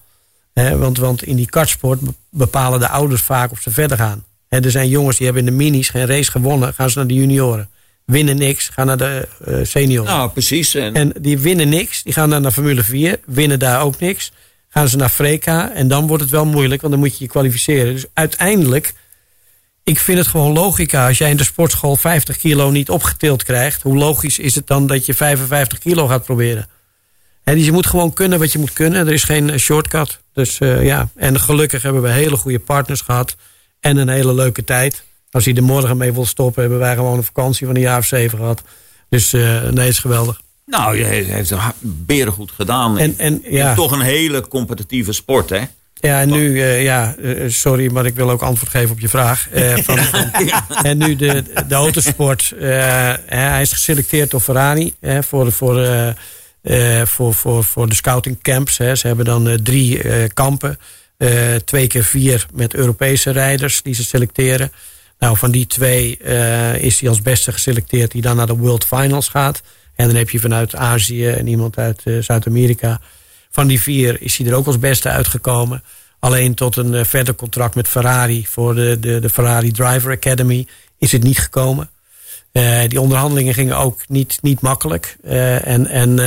Want, want in die kartsport bepalen de ouders vaak of ze verder gaan. Hè, er zijn jongens die hebben in de minis geen race gewonnen. Gaan ze naar de junioren. Winnen niks, gaan naar de uh, senioren. Nou, precies. En... en die winnen niks. Die gaan dan naar Formule 4. Winnen daar ook niks. Gaan ze naar Freka. En dan wordt het wel moeilijk, want dan moet je je kwalificeren. Dus uiteindelijk ik vind het gewoon logica. Als jij in de sportschool 50 kilo niet opgetild krijgt, hoe logisch is het dan dat je 55 kilo gaat proberen? He, dus je moet gewoon kunnen wat je moet kunnen. Er is geen shortcut. Dus uh, ja, en gelukkig hebben we hele goede partners gehad. En een hele leuke tijd. Als hij er morgen mee wil stoppen, hebben wij gewoon een vakantie van een jaar of zeven gehad. Dus uh, nee, het is geweldig. Nou, je heeft het beren goed gedaan. En, en, ja. Toch een hele competitieve sport, hè? Ja, en nu, uh, ja, sorry, maar ik wil ook antwoord geven op je vraag. Van, van, [laughs] en nu de, de autosport. hij is geselecteerd door Ferrari voor, voor, voor, voor, voor de scouting camps. Hè. Ze hebben dan drie kampen. twee keer vier met Europese rijders die ze selecteren. Nou, van die twee is hij als beste geselecteerd die dan naar de World Finals gaat. En dan heb je vanuit Azië en iemand uit Zuid-Amerika. Van die vier is hij er ook als beste uitgekomen. Alleen tot een verder contract met Ferrari voor de, de, de Ferrari Driver Academy is het niet gekomen. Uh, die onderhandelingen gingen ook niet, niet makkelijk. Uh, en en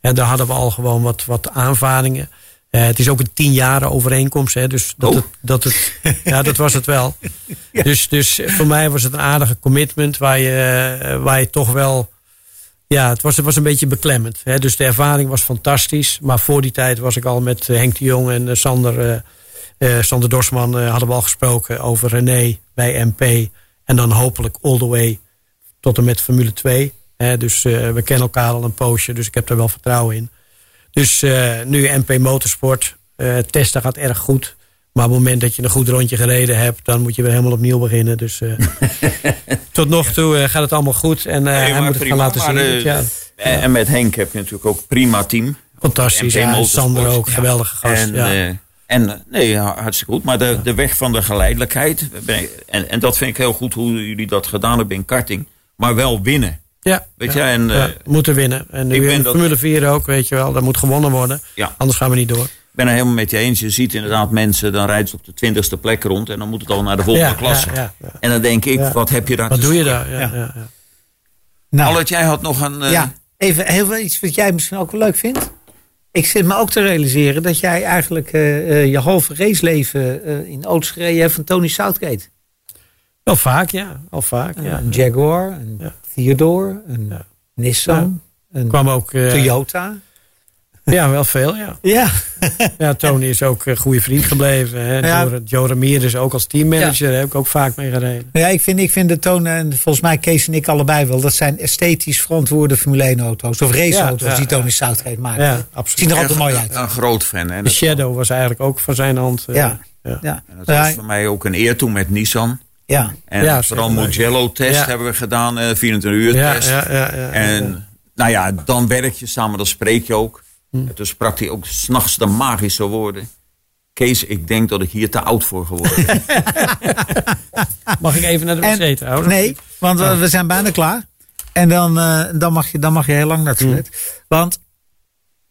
en daar hadden we al gewoon wat, wat aanvaringen. het is ook een tien jaren overeenkomst. Hè, dus dat, Oh. het, dat, het, ja, dat was het wel. [laughs] Dus, dus voor mij was het een aardige commitment waar je, waar je toch wel ja, het was, het was een beetje beklemmend. Hè? Dus de ervaring was fantastisch. Maar voor die tijd was ik al met Henk de Jong en Sander, uh, Sander Dorsman... hadden we al gesproken over René bij MP. En dan hopelijk all the way tot en met Formule 2. Hè? Dus we kennen elkaar al een poosje, dus ik heb daar wel vertrouwen in. Dus nu MP Motorsport. testen gaat erg goed. Maar op het moment dat je een goed rondje gereden hebt... dan moet je weer helemaal opnieuw beginnen. Dus uh, [laughs] tot nog toe uh, gaat het allemaal goed. En uh, Nee, hij maar moet het prima, gaan laten zien. eh, ja. En met Henk heb je natuurlijk ook prima team. Fantastisch. Ja, en. Sander ook, geweldige gast. En, ja. eh, En eh, nee, hartstikke goed. Maar de, de weg van de geleidelijkheid. En, en dat vind ik heel goed hoe jullie dat gedaan hebben in karting. Maar wel winnen. Ja, Weet ja, je, en, ja, eh, moeten winnen. En nu in dat- Formule 4 ook, weet je wel. Dat moet gewonnen worden. Ja. Anders gaan we niet door. Ik ben er helemaal met je eens. Je ziet inderdaad mensen, dan rijden ze op de twintigste plek rond. En dan moet het al naar de volgende Ja, klasse. ja, ja, ja. En dan denk ik, Ja. wat heb je daar Wat te doe je daar? Ja, Ja. ja. Ja, Nou, Albert, jij had nog een... eh, ja, even heel veel iets wat jij misschien ook wel leuk vindt. Ik zit me ook te realiseren dat jij eigenlijk eh, eh, je halve raceleven eh, in auto's gereden hebt van Tony Southgate. Al vaak, ja. Al vaak, ja. Een Jaguar, een Ja. Theodore, een Ja. Nissan, een kwam ook... eh, Toyota. Ja, wel veel, ja. [laughs] Ja, Ja, Tony is ook een goede vriend gebleven. Hè. Ja. Joe, Joe Ramirez ook als teammanager. Daar heb ik ook vaak mee gereden. ja ik, vind, ik vind de Tonen, en volgens mij Kees en ik allebei wel, dat zijn esthetisch verantwoorde Formule 1 auto's. Of raceauto's Ja, ja, die Tony ja. Southgate maakt. Ja, Zien absoluut. er altijd mooi uit. een groot fan. Hè? De Shadow was eigenlijk ook van zijn hand. eh, Ja. ja. Ja, en dat was ja, voor mij ook een eer toen met Nissan. Ja. En Ja, vooral. Mugello-test Ja. hebben we gedaan, eh 24 uur Ja, test. ja, ja, ja, ja. En nou ja, dan werk je samen, dan spreek je ook. Hm. En toen sprak hij ook s'nachts de magische woorden. Kees, ik denk dat ik hier te oud voor geworden ben. [laughs] Mag ik even naar de wc trouwens? Nee, want eh, we zijn bijna klaar. En dan, eh, dan, mag, je, dan mag je heel lang naar het toilet. Want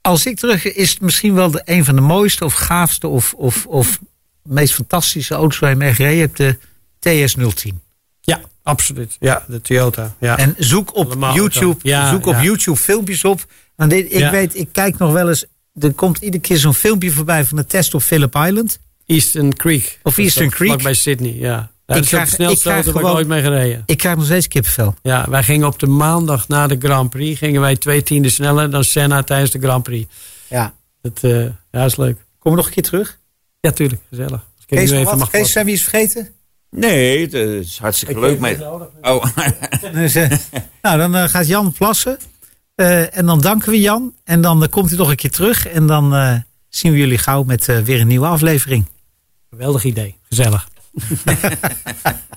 als ik terug is het misschien wel de, een van de mooiste of gaafste of, of, of meest fantastische auto's waar je mee gereden hebt. De TS010. Ja, absoluut. Ja, de Toyota. Ja. En zoek op Allemaal YouTube. Ja, zoek op. YouTube filmpjes op. Want dit, ik Ja. weet, ik kijk nog wel eens. Er komt iedere keer zo'n filmpje voorbij van de test op Phillip Island. Eastern Creek. Of Eastern Creek. Vlakbij Sydney, ja. Dat Ik is krijg- snelste ik krijg ooit mee gereden. Ik krijg nog steeds kippenvel. Ja, wij gingen op de maandag na de Grand Prix. Gingen wij twee tienden sneller dan Senna tijdens de Grand Prix. Ja. Dat eh, ja, is leuk. Kom we nog een keer terug? Ja, tuurlijk. Gezellig. Kees, even wat? Kees, zijn we iets vergeten? Nee, het is hartstikke leuk. Mee. Oh, [laughs] Dus, eh, nou, dan eh, gaat Jan plassen. Eh, en dan danken we Jan. En dan komt hij nog een keer terug. En dan eh, zien we jullie gauw met eh, weer een nieuwe aflevering. Geweldig idee. Gezellig. [laughs]